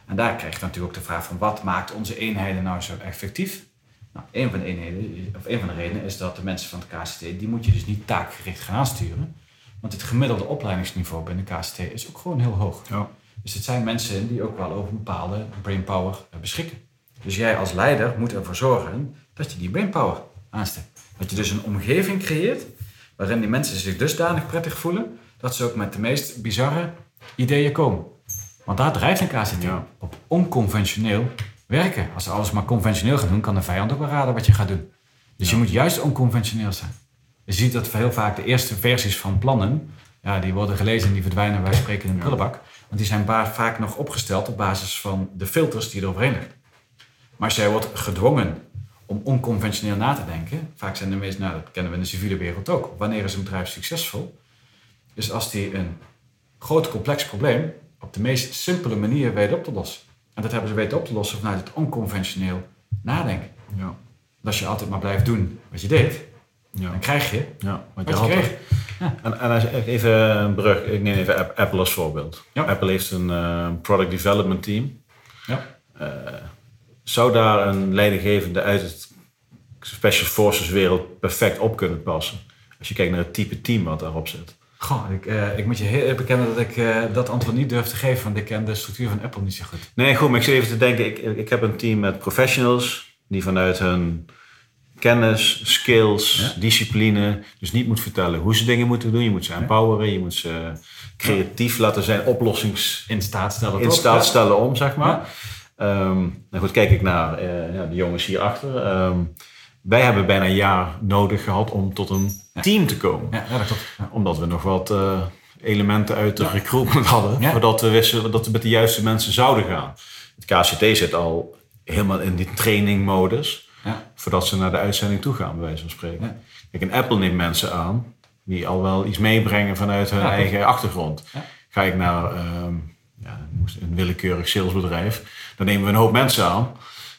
En daar krijg je natuurlijk ook de vraag van wat maakt onze eenheden nou zo effectief? Nou, een van de eenheden, of een van de redenen is dat de mensen van de KCT, die moet je dus niet taakgericht gaan aansturen. Want het gemiddelde opleidingsniveau binnen KCT is ook gewoon heel hoog. Ja. Dus het zijn mensen die ook wel over een bepaalde brainpower eh, beschikken. Dus jij als leider moet ervoor zorgen dat je die brainpower aansteekt. Dat je dus een omgeving creëert waarin die mensen zich dusdanig prettig voelen dat ze ook met de meest bizarre ideeën komen. Want daar drijft een KCT op onconventioneel werken. Als ze alles maar conventioneel gaan doen, kan de vijand ook wel raden wat je gaat doen. Dus je moet juist onconventioneel zijn. Je ziet dat heel vaak de eerste versies van plannen, ja, die worden gelezen en die verdwijnen, wij spreken in de prullenbak. Want die zijn vaak nog opgesteld op basis van de filters die er overheen liggen. Maar als jij wordt gedwongen om onconventioneel na te denken, vaak zijn de meeste, nou dat kennen we in de civiele wereld ook, wanneer is een bedrijf succesvol? Dus als die een groot complex probleem op de meest simpele manier weet op te lossen. En dat hebben ze weten op te lossen vanuit het onconventioneel nadenken. Ja. als je altijd maar blijft doen wat je deed, ja. dan krijg je ja, wat je, wat je. Ja. En, en even een brug, ik neem even Apple als voorbeeld. Ja. Apple heeft een uh, product development team. Ja. Uh, zou daar een leidinggevende uit het Special Forces wereld perfect op kunnen passen? Als je kijkt naar het type team wat daarop zit. Goh, ik, uh, ik moet je heel bekennen dat ik uh, dat antwoord niet durf te geven, want ik ken de structuur van Apple niet zo goed. Nee, goed, maar ik zit even te denken, ik, ik heb een team met professionals die vanuit hun kennis, skills, discipline, dus niet moet vertellen hoe ze dingen moeten doen. Je moet ze empoweren, je moet ze creatief laten zijn, oplossings... In staat stellen. In staat stellen om, zeg maar. Um, nou goed, kijk ik naar uh, ja, de jongens hierachter. Um, wij hebben bijna een jaar nodig gehad om tot een team te komen. Ja, dat klopt. Omdat we nog wat uh, elementen uit de recruitment hadden. Voordat we wisten dat we met de juiste mensen zouden gaan. Het KCT zit al helemaal in die trainingmodus. Voordat ze naar de uitzending toe gaan, bij wijze van spreken. Kijk, een Apple neemt mensen aan die al wel iets meebrengen vanuit hun eigen achtergrond. Ga ik naar uh, een willekeurig salesbedrijf, dan nemen we een hoop mensen aan.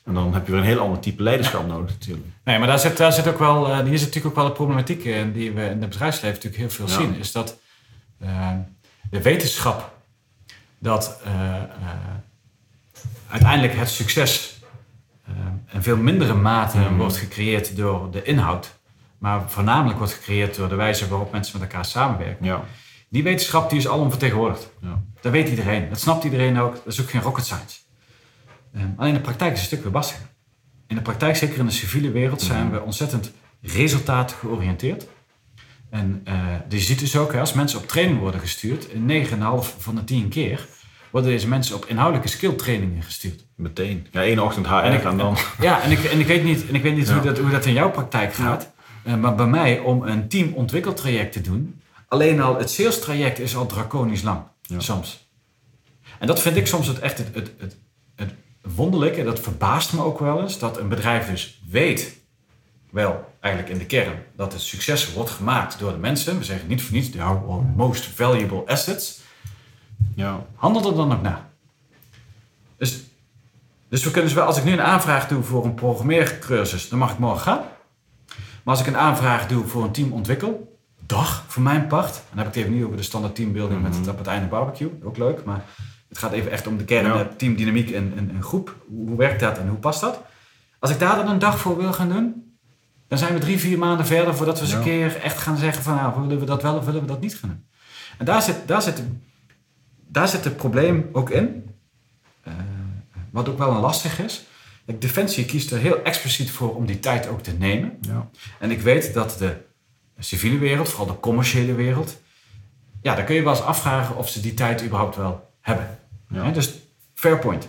En dan heb je weer een heel ander type leiderschap nodig natuurlijk. Nee, maar daar zit, daar zit ook wel, uh, hier zit natuurlijk ook wel de problematiek in die we in het bedrijfsleven natuurlijk heel veel zien. Is dat uh, de wetenschap dat uh, uiteindelijk het succes in veel mindere mate mm. wordt gecreëerd door de inhoud, maar voornamelijk wordt gecreëerd door de wijze waarop mensen met elkaar samenwerken. Ja. Die wetenschap die is alom vertegenwoordigd. Ja. Dat weet iedereen. Dat snapt iedereen ook. Dat is ook geen rocket science. Ehm, alleen de praktijk is een stuk weer. In de praktijk, zeker in de civiele wereld, zijn we ontzettend resultaatgeoriënteerd. En eh, je ziet dus ook, hè, als mensen op training worden gestuurd, in 9,5 van de 10 keer worden deze mensen op inhoudelijke skilltrainingen gestuurd. Meteen. Ja, één ochtend HR en, ik- dan... Ja, en ik, en ik weet niet, en ik weet niet Ja. hoe, dat, hoe dat in jouw praktijk gaat. Eh, maar bij mij, om een teamontwikkeltraject te doen, alleen al het sales traject is al draconisch lang. Ja. Soms. En dat vind ik soms het echt het, het, het, het wonderlijke. Dat verbaast me ook wel eens. Dat een bedrijf dus weet, wel eigenlijk in de kern, dat het succes wordt gemaakt door de mensen. We zeggen niet voor niets, de our most valuable assets. Ja. Handel er dan ook naar. Dus, dus we kunnen dus wel, als ik nu een aanvraag doe voor een programmeercursus, dan mag ik morgen gaan. Maar als ik een aanvraag doe voor een teamontwikkel, dag voor mijn part. En dan heb ik het even niet over de standaard teambuilding met het op het einde barbecue, ook leuk. Maar het gaat even echt om de kern, Ja. eh, teamdynamiek en, en, en groep. Hoe, hoe werkt dat en hoe past dat? Als ik daar dan een dag voor wil gaan doen, dan zijn we drie, vier maanden verder voordat we eens Ja. een keer echt gaan zeggen van nou, willen we dat wel of willen we dat niet gaan doen. En daar zit, daar zit, daar zit het probleem ook in. Eh, wat ook wel een lastig is. Kijk, Defensie kiest er heel expliciet voor om die tijd ook te nemen. Ja. En ik weet dat de civiele wereld, vooral de commerciële wereld, ja, daar kun je wel eens afvragen of ze die tijd überhaupt wel hebben. Ja. Dus fair point.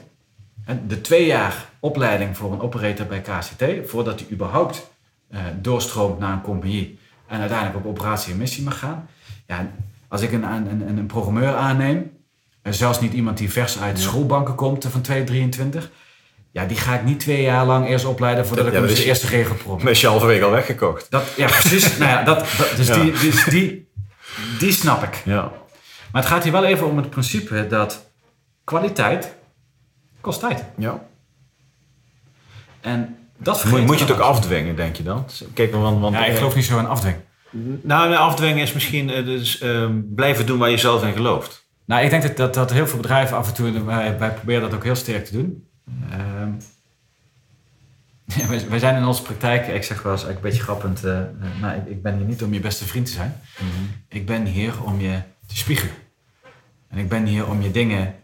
En de twee jaar opleiding voor een operator bij KCT, voordat hij überhaupt eh, doorstroomt naar een compagnie en uiteindelijk op operatie en missie mag gaan. Ja, als ik een, een, een, een programmeur aanneem, zelfs niet iemand die vers uit de schoolbanken komt eh, van 223, ja, die ga ik niet twee jaar lang eerst opleiden voordat Ja, ik hem dat de eerste regelprobleem Dan is je halverwege al weggekocht. dat, ja, precies. nou ja, dat, dat- dus, Ja. Die, dus die, die snap ik. Ja. Maar het gaat hier wel even om het principe dat kwaliteit kost tijd. ja. En dat Moet, je het ook afdwingen, denk je dan? Kijk, want, want Ja, ik geloof niet zo in afdwing. Nou, nee, afdwingen is misschien eh, dus, eh, blijven doen waar je zelf in gelooft. Nou, ik denk dat, dat, dat heel veel bedrijven af en toe, en wij, wij proberen dat ook heel sterk te doen. Ehm, ja, wij, wij zijn in onze praktijk, ik zeg wel eens eigenlijk een beetje grappend, nou, ik, ik ben hier niet om je beste vriend te zijn. Ik ben hier om je te spiegelen. En ik ben hier om je dingen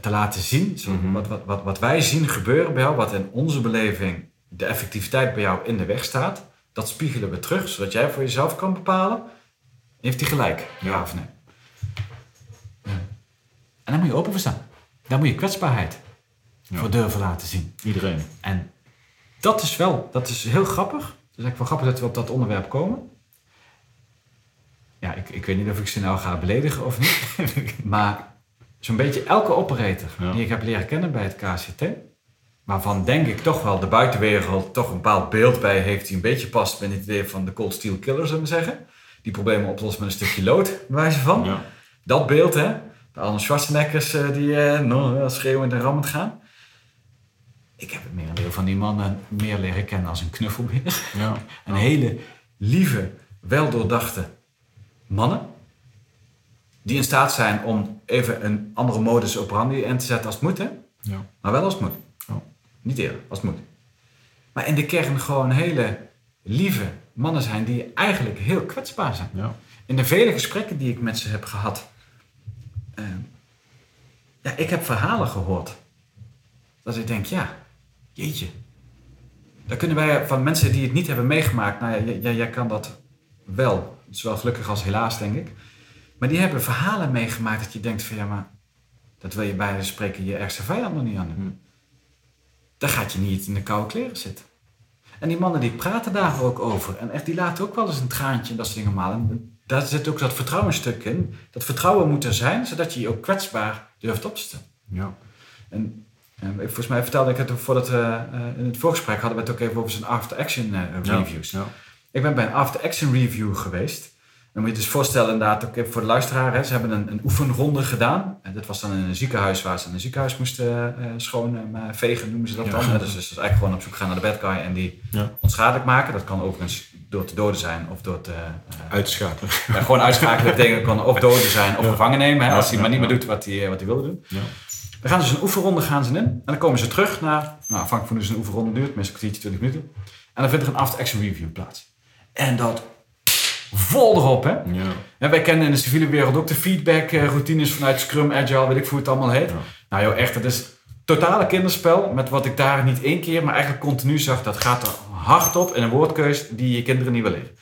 te laten zien. Zo, Mhm. wat, wat, wat, wat wij zien gebeuren bij jou, wat in onze beleving de effectiviteit bij jou in de weg staat, dat spiegelen we terug, zodat jij voor jezelf kan bepalen, heeft hij gelijk, ja, Ja. of nee. En daar moet je open voor staan. Daar moet je kwetsbaarheid Ja. voor durven laten zien. Iedereen. En dat is wel, dat is heel grappig. Het is eigenlijk wel grappig dat we op dat onderwerp komen. Ja, ik, ik weet niet of ik ze nou ga beledigen of niet. maar zo'n beetje elke operator Ja. die ik heb leren kennen bij het KCT, waarvan denk ik toch wel de buitenwereld toch een bepaald beeld bij heeft die een beetje past bij het idee van de cold steel killer, zullen we zeggen. Die problemen oplost met een stukje lood, bij wijze van. Ja. Dat beeld, hè. De Arnold Schwarzeneggers eh, die eh, no, schreeuwend en rammend gaan. Ik heb het merendeel van die mannen meer leren kennen als een knuffelbeer. Ja. Een hele lieve, weldoordachte mannen. Die in staat zijn om even een andere modus operandi in te zetten als het moet, hè? Ja. Maar wel als het moet. Ja. Niet eerder, als het moet. Maar in de kern gewoon hele lieve mannen zijn die eigenlijk heel kwetsbaar zijn. Ja. In de vele gesprekken die ik met ze heb gehad. Eh, ja, ik heb verhalen gehoord. Dat ik denk, ja, jeetje. Daar kunnen wij van mensen die het niet hebben meegemaakt. Nou ja, jij- kan dat wel. Zowel gelukkig als helaas, denk ik. Maar die hebben verhalen meegemaakt dat je denkt van ja, maar dat wil je bij spreken je ergste vijand nog niet aan doen. Daar gaat je niet in de koude kleren zitten. En die mannen die praten daar ook over. En echt, die laten ook wel eens een traantje en dat soort dingen malen. Daar zit ook dat vertrouwenstuk in. Dat vertrouwen moet er zijn, zodat je je ook kwetsbaar durft op te stellen. Ja. En, en volgens mij vertelde ik het ook voordat we eh, in het voorgesprek hadden we het ook even over zijn after-action eh, reviews. Ja. Ik ben bij een after-action review geweest. Dan moet je je dus voorstellen, inderdaad, ook voor de luisteraar. Hè, ze hebben een, een oefenronde gedaan. En dat was dan in een ziekenhuis waar ze een ziekenhuis moesten schoon eh, vegen, noemen ze dat Ja. dan. Hè. Dus, dus eigenlijk gewoon op zoek gaan naar de bad guy en die onschadelijk maken. Dat kan overigens door te doden zijn of door te... eh, Uit te schakelen. ja, gewoon uitschakelen betekent kan of doden zijn of Ja. gevangen nemen. Hè, als hij maar niet meer doet wat hij, eh, wat hij wilde doen. Ja. We gaan dus een oefenronde gaan ze in. En dan komen ze terug naar, nou, afhankelijk van hoe ze een oefenronde duurt, meestal een kwartiertje, 20 minuten. En dan vindt er een after-action review plaats. En dat vol erop, hè. Ja. En wij kennen in de civiele wereld ook de feedback eh, routines vanuit Scrum, Agile, weet ik hoe het allemaal heet. Ja. Nou joh, echt, het is totale kinderspel. Met wat ik daar niet één keer, maar eigenlijk continu zag. Dat gaat er hard op in een woordkeus die je kinderen niet wil leren.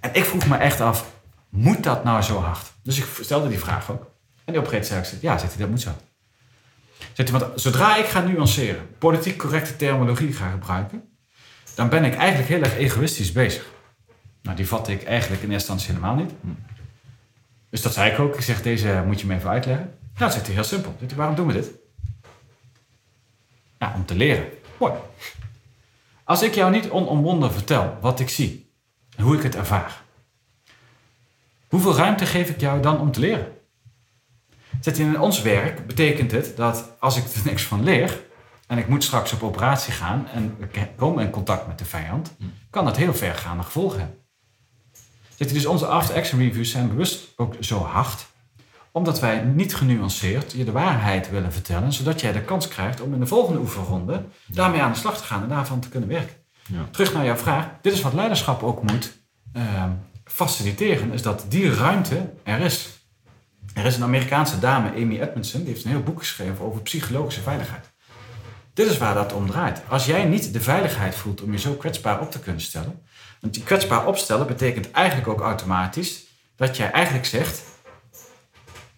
En ik vroeg me echt af, moet dat nou zo hard? Dus ik stelde die vraag ook. En die op een gegeven moment zei ik, ja, zegt hij, dat moet zo. Zegt hij, want zodra ik ga nuanceren, politiek correcte terminologie ga gebruiken, dan ben ik eigenlijk heel erg egoïstisch bezig. Nou, die vatte ik eigenlijk in eerste instantie helemaal niet. Dus dat zei ik ook. Ik zeg, deze moet je me even uitleggen. Nou, zegt hij heel simpel. Zegt waarom doen we dit? Ja, om te leren. Mooi. Als ik jou niet onomwonden vertel wat ik zie en hoe ik het ervaar, hoeveel ruimte geef ik jou dan om te leren? Zet in ons werk betekent het dat als ik er niks van leer en ik moet straks op operatie gaan en ik kom in contact met de vijand, kan dat heel vergaande gevolgen hebben. Zet dus onze after-action reviews zijn bewust ook zo hard, omdat wij niet genuanceerd je de waarheid willen vertellen, zodat jij de kans krijgt om in de volgende oefenronde daarmee aan de slag te gaan en daarvan te kunnen werken. Ja. Terug naar jouw vraag. Dit is wat leiderschap ook moet ehm, faciliteren, is dat die ruimte er is. Er is een Amerikaanse dame, Amy Edmondson, die heeft een heel boek geschreven over psychologische veiligheid. Dit is waar dat om draait. Als jij niet de veiligheid voelt om je zo kwetsbaar op te kunnen stellen, want die kwetsbaar opstellen betekent eigenlijk ook automatisch dat jij eigenlijk zegt: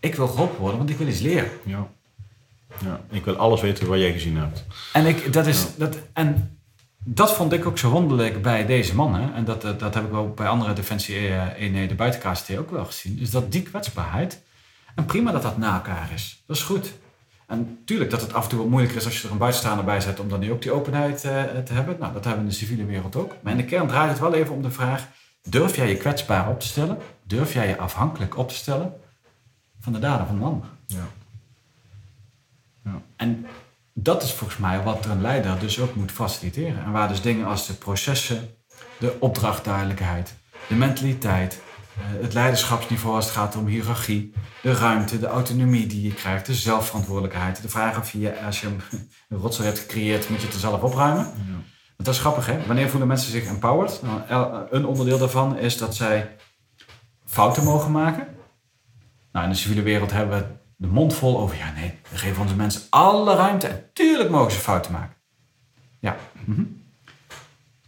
Ik wil geholpen worden, want ik wil iets leren. Ja. ja. Ik wil alles weten wat jij gezien hebt. En, ik, dat, is, dat, en dat vond ik ook zo wonderlijk bij deze man. Hè? En dat, dat, dat heb ik ook bij andere defensie-eenheden buiten KST ook wel gezien. Is dat die kwetsbaarheid. En prima dat dat na elkaar is. Dat is goed. En tuurlijk dat het af en toe wat moeilijker is als je er een buitenstaander bij zet om dan nu ook die openheid eh, te hebben. Nou, dat hebben we in de civiele wereld ook. Maar in de kern draait het wel even om de vraag: durf jij je kwetsbaar op te stellen? Durf jij je afhankelijk op te stellen van de daden van een ander? Ja. Ja. En dat is volgens mij wat een leider dus ook moet faciliteren. En waar dus dingen als de processen, de opdrachtduidelijkheid, de mentaliteit, eh, het leiderschapsniveau als het gaat om hiërarchie, de ruimte, de autonomie die je krijgt, de zelfverantwoordelijkheid, de vraag of je, als je een rotzooi hebt gecreëerd, moet je het er zelf opruimen. Ja. Want dat is grappig, hè? Wanneer voelen mensen zich empowered? Nou, een onderdeel daarvan is dat zij fouten mogen maken. Nou, in de civiele wereld hebben we de mond vol over, ja nee, we geven onze mensen alle ruimte en tuurlijk mogen ze fouten maken. Ja. mhm.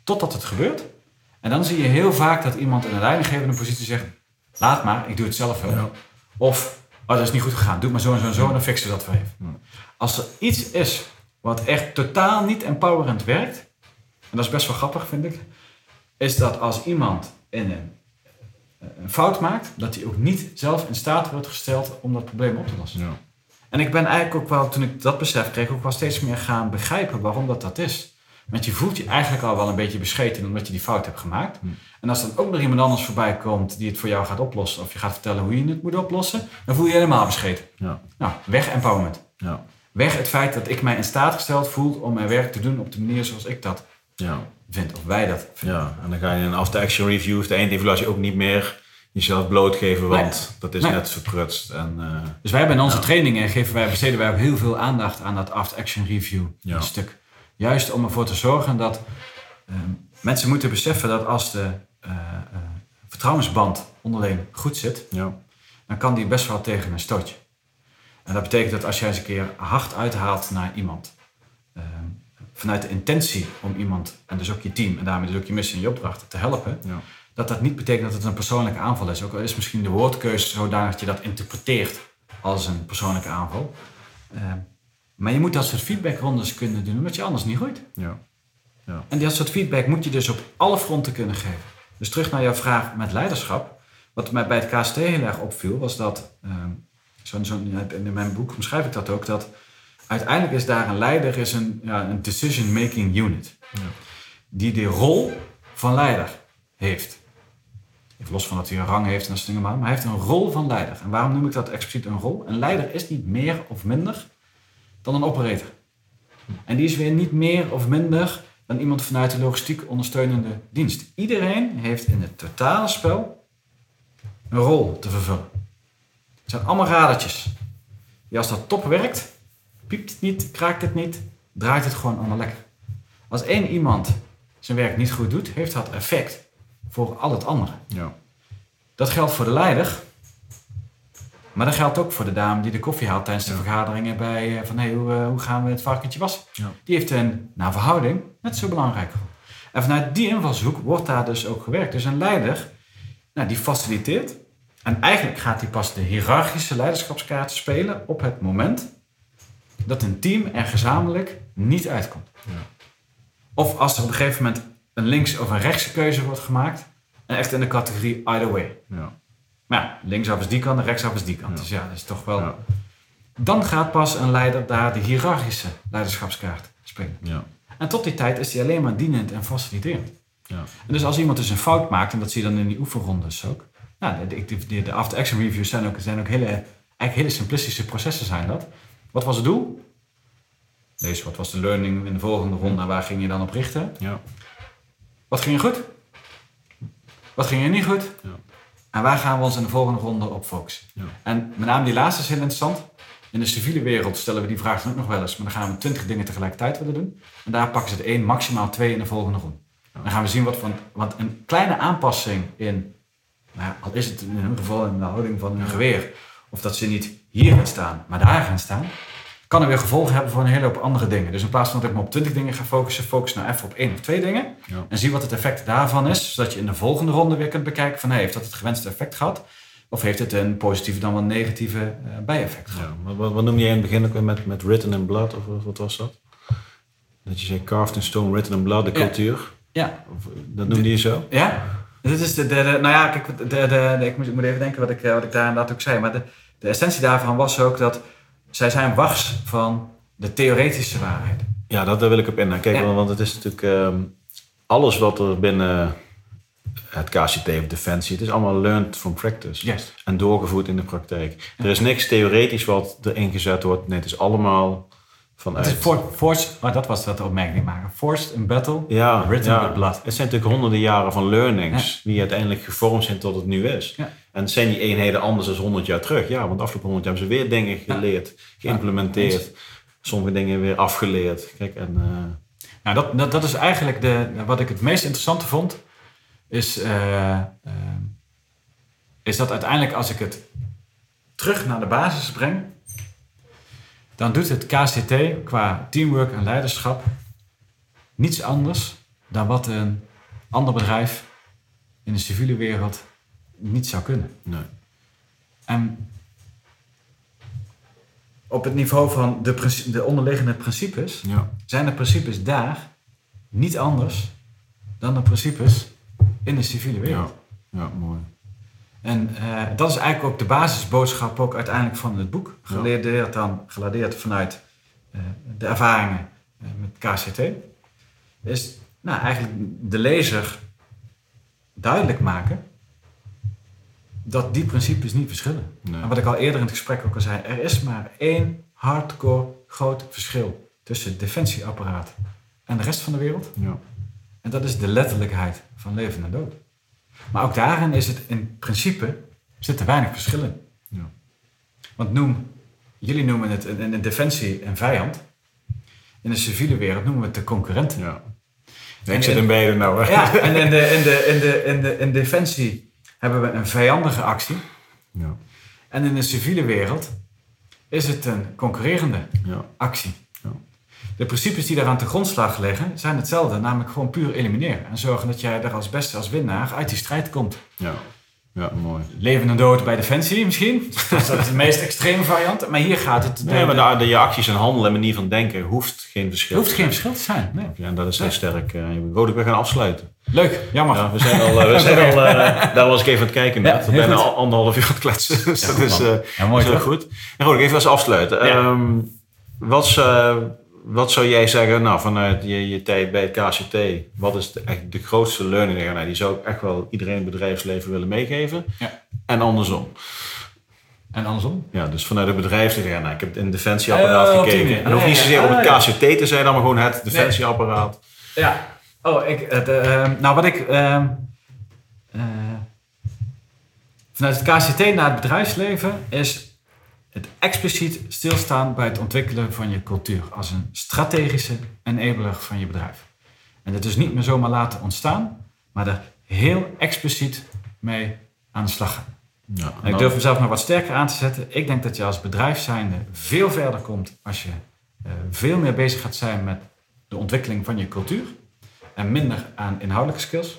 Totdat het gebeurt. En dan zie je heel vaak dat iemand in een leidinggevende positie zegt, laat maar, ik doe het zelf wel. Ja. Of, oh dat is niet goed gegaan, doe het maar zo en zo en zo en dan fixen we dat wel even. Als er iets is wat echt totaal niet empowerend werkt, en dat is best wel grappig vind ik, is dat als iemand in een, een fout maakt, dat hij ook niet zelf in staat wordt gesteld om dat probleem op te lossen. Ja. En ik ben eigenlijk ook wel, toen ik dat besef kreeg, ook wel steeds meer gaan begrijpen waarom dat dat is. Want je voelt je eigenlijk al wel een beetje bescheten omdat je die fout hebt gemaakt. En als dan ook nog iemand anders voorbij komt die het voor jou gaat oplossen, of je gaat vertellen hoe je het moet oplossen, dan voel je je helemaal bescheten. Ja. Nou, weg empowerment. Ja. Weg het feit dat ik mij in staat gesteld voel om mijn werk te doen op de manier zoals ik dat Ja. vind, of wij dat vinden. Ja. En dan ga je in een after-action review of de eindevaluatie ook niet meer jezelf blootgeven, want dat is Nee. net verprutst. En, eh, Dus wij hebben in onze Ja. trainingen geven wij, besteden wij ook heel veel aandacht aan dat after-action review Ja. stuk. Juist om ervoor te zorgen dat eh, mensen moeten beseffen dat als de eh, eh, vertrouwensband onderling goed zit, ja. dan kan die best wel tegen een stootje. En dat betekent dat als jij eens een keer hard uithaalt naar iemand, eh, vanuit de intentie om iemand, en dus ook je team, en daarmee dus ook je missie en je opdrachten te helpen, Ja. dat dat niet betekent dat het een persoonlijke aanval is. Ook al is misschien de woordkeuze zodanig dat je dat interpreteert als een persoonlijke aanval. Eh, maar je moet dat soort feedbackrondes kunnen doen, omdat je anders niet groeit. Ja. En dat soort feedback moet je dus op alle fronten kunnen geven. Dus terug naar jouw vraag met leiderschap. Wat mij bij het KST heel erg opviel, was dat, ehm, zo, zo, in mijn boek omschrijf ik dat ook, dat uiteindelijk is daar een leider is een, ja, een decision-making unit. Ja. Die de rol van leider heeft. Even los van dat hij een rang heeft en dat soort dingen, maar maar hij heeft een rol van leider. En waarom noem ik dat expliciet een rol? Een leider is niet meer of minder dan een operator. En die is weer niet meer of minder dan iemand vanuit de logistiek ondersteunende dienst. Iedereen heeft in het totale spel een rol te vervullen. Het zijn allemaal radertjes. Die als dat top werkt, piept het niet, kraakt het niet, draait het gewoon allemaal lekker. Als één iemand zijn werk niet goed doet, heeft dat effect voor al het andere. Ja. Dat geldt voor de leider, maar dat geldt ook voor de dame die de koffie haalt tijdens de Ja. vergaderingen bij eh, van hey, hoe, eh, hoe gaan we het varkentje wassen? Ja. Die heeft een, naar verhouding, net zo belangrijk. En vanuit die invalshoek wordt daar dus ook gewerkt. Dus een leider, nou, die faciliteert. En eigenlijk gaat hij pas de hiërarchische leiderschapskaart spelen op het moment dat een team er gezamenlijk niet uitkomt. Ja. Of als er op een gegeven moment een links- of een rechtse keuze wordt gemaakt. En echt in de categorie either way. Ja. Maar ja, linksaf is die kant en rechtsaf is die kant. Ja. Dus ja, dat is toch wel... Dan gaat pas een leider daar de hiërarchische leiderschapskaart spelen. Ja. En tot die tijd is hij alleen maar dienend en faciliterend. Ja. En dus als iemand dus een fout maakt, en dat zie je dan in die oefenrondes ook. Nou, de, de, de, de after-action reviews zijn ook, zijn ook hele, eigenlijk hele simplistische processen zijn dat. Wat was het doel? Lees, wat was de learning in de volgende ronde en waar ging je dan op richten? Ja. Wat ging er goed? Wat ging er niet goed? Ja. En waar gaan we ons in de volgende ronde op focussen? Ja. En met name die laatste is heel interessant. In de civiele wereld stellen we die vraag ook nog wel eens. Maar dan gaan we twintig dingen tegelijkertijd willen doen. En daar pakken ze het één, maximaal twee in de volgende ronde. Dan gaan we zien wat van... Want een kleine aanpassing in... Nou al is het in hun geval in de houding van hun geweer. Of dat ze niet hier gaan staan, maar daar gaan staan. Kan er weer gevolgen hebben voor een hele hoop andere dingen. Dus in plaats van dat ik me op twintig dingen ga focussen... focus nou even op één of twee dingen. Ja. En zie wat het effect daarvan is. Zodat je in de volgende ronde weer kunt bekijken van... Hey, heeft dat het gewenste effect gehad? Of heeft het een positieve dan wel negatieve eh, bijeffect gehad? Ja, wat, wat, noemde jij in het begin ook weer met, met written in blood, of wat- was dat? Dat je zei carved in stone, written in blood, de cultuur. Ja, Of, dat noemde je zo? Ja, dit is de, de, de- nou ja, kijk, de, de, de- ik, moet, ik moet even denken wat ik, eh, wat ik daar inderdaad ook zei. Maar de, de essentie daarvan was ook dat zij zijn wars van de theoretische waarheid. Ja, dat, daar wil ik op in. Kijk, Ja. want, het is natuurlijk ehm, alles wat er binnen het KCT of Defensie, het is allemaal learned from practice. En doorgevoerd in de praktijk. Er is niks theoretisch wat erin gezet wordt. Nee, het is allemaal vanuit... Het is for, forced, maar dat was wat de opmerking maken. Forced in battle, ja, written ja. with blood. Het zijn natuurlijk honderden jaren van learnings die uiteindelijk gevormd zijn tot het nu is. Ja. En zijn die eenheden anders dan 100 jaar terug? Ja, want de afgelopen 100 jaar hebben ze weer dingen geleerd, geïmplementeerd. Sommige dingen weer afgeleerd. Kijk, en, eh, Nou, dat, dat, dat is eigenlijk de, wat ik het meest interessante vond. Is, eh, eh, is dat uiteindelijk als ik het terug naar de basis breng. Dan doet het KCT qua teamwork en leiderschap niets anders dan wat een ander bedrijf in de civiele wereld niet zou kunnen. nee. En op het niveau van de, de onderliggende principes Ja. zijn de principes daar niet anders dan de principes in de civiele wereld. Ja. ja, mooi. En eh, dat is eigenlijk ook de basisboodschap ook uiteindelijk van het boek. Geladeerd, dan, geladeerd vanuit eh, de ervaringen eh, met KCT. Is nou, eigenlijk de lezer duidelijk maken dat die principes niet verschillen. Nee. En wat ik al eerder in het gesprek ook al zei, er is maar één hardcore groot verschil tussen het defensieapparaat en de rest van de wereld. Ja. En dat is de letterlijkheid van leven en dood. Maar ook daarin is het in principe zit er weinig verschil in. Ja. Want noem, jullie noemen het in de defensie een vijand. In de civiele wereld noemen we het de concurrent. ja. En ik zit in- in beide nou. hè. Ja, en in de, in de, in de, in de in defensie hebben we een vijandige actie. Ja. En in de civiele wereld is het een concurrerende Ja. actie. Ja. De principes die daar aan de grondslag liggen zijn hetzelfde, namelijk gewoon puur elimineren. En zorgen dat jij er als beste, als winnaar uit die strijd komt. Ja. Ja, mooi. Leven en dood bij Defensie misschien. Dat is de meest extreme variant. Maar hier gaat het... Nee, maar de, de, je acties en handelen en manier van denken hoeft geen verschil. er hoeft geen verschil te zijn. Nee. Ja, en dat is heel sterk. Uh, Rode, we gaan afsluiten. Leuk, jammer. Ja, we zijn al, uh, we zijn al uh, daar was ik even aan het kijken net. Ja, we goed. al anderhalf uur aan het kletsen. Dus Ja, dat goed, is, uh, Ja, mooi, is heel goed. En Rode, even als afsluiten. Ja. Ehm, wat, zou- wat zou jij zeggen, nou, vanuit je, je tijd bij het KCT, wat is de, echt de grootste learning? Nou, die zou ik echt wel iedereen in het bedrijfsleven willen meegeven. Ja. En andersom. En andersom? Ja, dus vanuit het bedrijfsleven. Nou, ik heb in het defensieapparaat Oh, die gekeken. En ook niet zozeer op Ah, het. KCT te zijn, dan maar gewoon het defensieapparaat. Ja. Oh, ik... Het, ehm, nou, wat ik... ehm, eh, vanuit het KCT naar het bedrijfsleven is het expliciet stilstaan bij het ontwikkelen van je cultuur als een strategische enabler van je bedrijf. En dat dus niet meer zomaar laten ontstaan, maar er heel expliciet mee aan de slag gaan. Ja, En ik durf mezelf nog wat sterker aan te zetten. Ik denk dat je als bedrijf zijnde veel verder komt als je eh, veel meer bezig gaat zijn met de ontwikkeling van je cultuur en minder aan inhoudelijke skills.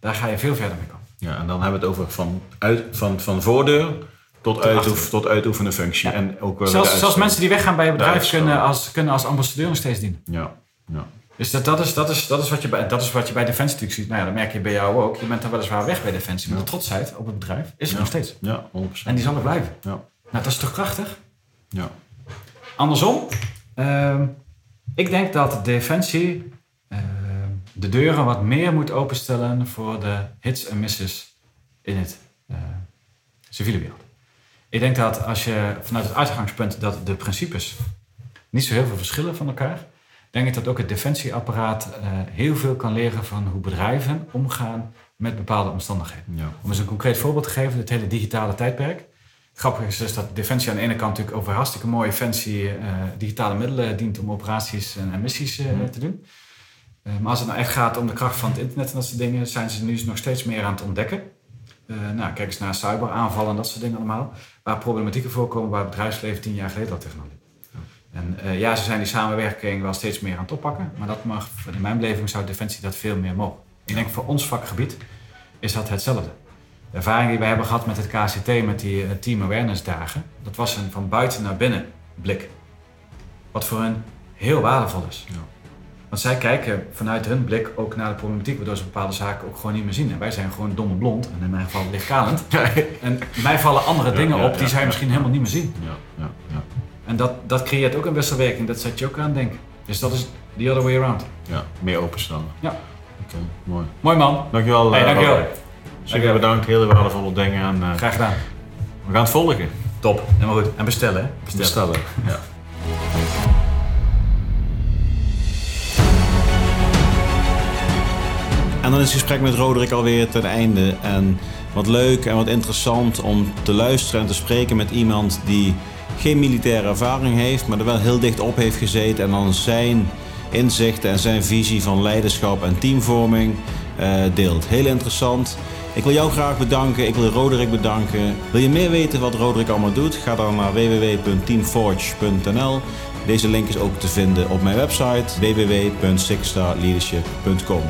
Daar ga je veel verder mee komen. Ja, en dan hebben we het over van, uit, van, van voordeur tot, uitoef, tot uitoefenen functie. En ook Zelfs, mensen die weggaan bij je bedrijf kunnen als, kunnen als ambassadeur nog steeds dienen. Ja, ja. Dus dat, dat, is, dat, is, dat, is wat je bij, dat is wat je bij Defensie natuurlijk ziet. Nou ja, dat merk je bij jou ook. Je bent dan weliswaar weg bij Defensie, maar de trotsheid op het bedrijf is er nog steeds. ja 100%. En die zal er blijven. Ja, Nou, dat is toch krachtig? ja. Andersom, ehm, ik denk dat Defensie ehm, de deuren wat meer moet openstellen voor de hits en misses in het eh, civiele wereld. Ik denk dat als je vanuit het uitgangspunt dat de principes niet zo heel veel verschillen van elkaar, denk ik dat ook het defensieapparaat eh, heel veel kan leren van hoe bedrijven omgaan met bepaalde omstandigheden. ja. Om eens een concreet voorbeeld te geven, het hele digitale tijdperk. Grappig is dus dat Defensie aan de ene kant natuurlijk over hartstikke mooie, fancy eh, digitale middelen dient om operaties en, missies eh, Mhm. te doen. Maar als het nou echt gaat om de kracht van het internet en dat soort dingen, zijn ze nu nog steeds meer aan het ontdekken. Eh, nou, kijk eens naar cyberaanvallen en dat soort dingen allemaal. Waar problematieken voorkomen waar het bedrijfsleven tien jaar geleden al tegenaan. En eh, ja, ze zijn die samenwerking wel steeds meer aan het oppakken. Maar dat mag, in mijn beleving zou Defensie dat veel meer mogen. Ik denk voor ons vakgebied is dat hetzelfde. De ervaring die wij hebben gehad met het KCT, met die eh, Team Awareness dagen, dat was een van buiten naar binnen blik. Wat voor hen heel waardevol is. Ja. Want zij kijken vanuit hun blik ook naar de problematiek, waardoor ze bepaalde zaken ook gewoon niet meer zien. En wij zijn gewoon dom en blond, en in mijn geval lichtkalend. En mij vallen andere Ja, dingen ja, op die zij misschien helemaal niet meer zien. ja, ja, ja. En dat, dat creëert ook een wisselwerking, dat zet je ook aan denken. Dus dat is the other way around. ja. Meer openstellen. Ja. Oké, mooi. Mooi man, Dankjewel. Hey, eh, dankjewel. Robert. Super bedankt, hele waardevolle dingen. En, eh, graag gedaan. we gaan het volgen. Top, helemaal goed. En bestellen hè? Bestellen. Ja. En dan is het gesprek met Roderick alweer ten einde. En wat leuk en wat interessant om te luisteren en te spreken met iemand die geen militaire ervaring heeft, maar er wel heel dicht op heeft gezeten. En dan zijn inzichten en zijn visie van leiderschap en teamvorming eh, deelt. Heel interessant. Ik wil jou graag bedanken. Ik wil Roderick bedanken. Wil je meer weten wat Roderick allemaal doet? Ga dan naar www.teamforge.nl. Deze link is ook te vinden op mijn website www.sixstarleadership.com.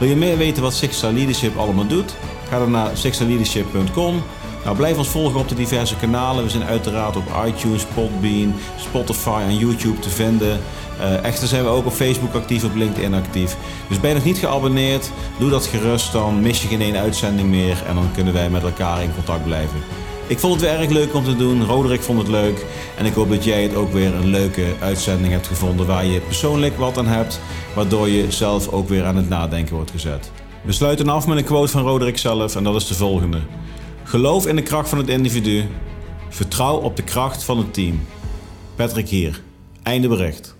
Wil je meer weten wat Six Star Leadership allemaal doet? Ga dan naar sixstarleadership.com. Nou, blijf ons volgen op de diverse kanalen. We zijn uiteraard op iTunes, Podbean, Spotify en YouTube te vinden. Eh, echter zijn we ook op Facebook actief, op LinkedIn actief. Dus ben je nog niet geabonneerd? Doe dat gerust, dan mis je geen ene uitzending meer. En dan kunnen wij met elkaar in contact blijven. Ik vond het weer erg leuk om te doen. Roderick vond het leuk. En ik hoop dat jij het ook weer een leuke uitzending hebt gevonden waar je persoonlijk wat aan hebt. Waardoor je zelf ook weer aan het nadenken wordt gezet. We sluiten af met een quote van Roderick zelf en dat is de volgende. Geloof in de kracht van het individu. Vertrouw op de kracht van het team. Patrick hier. Einde bericht.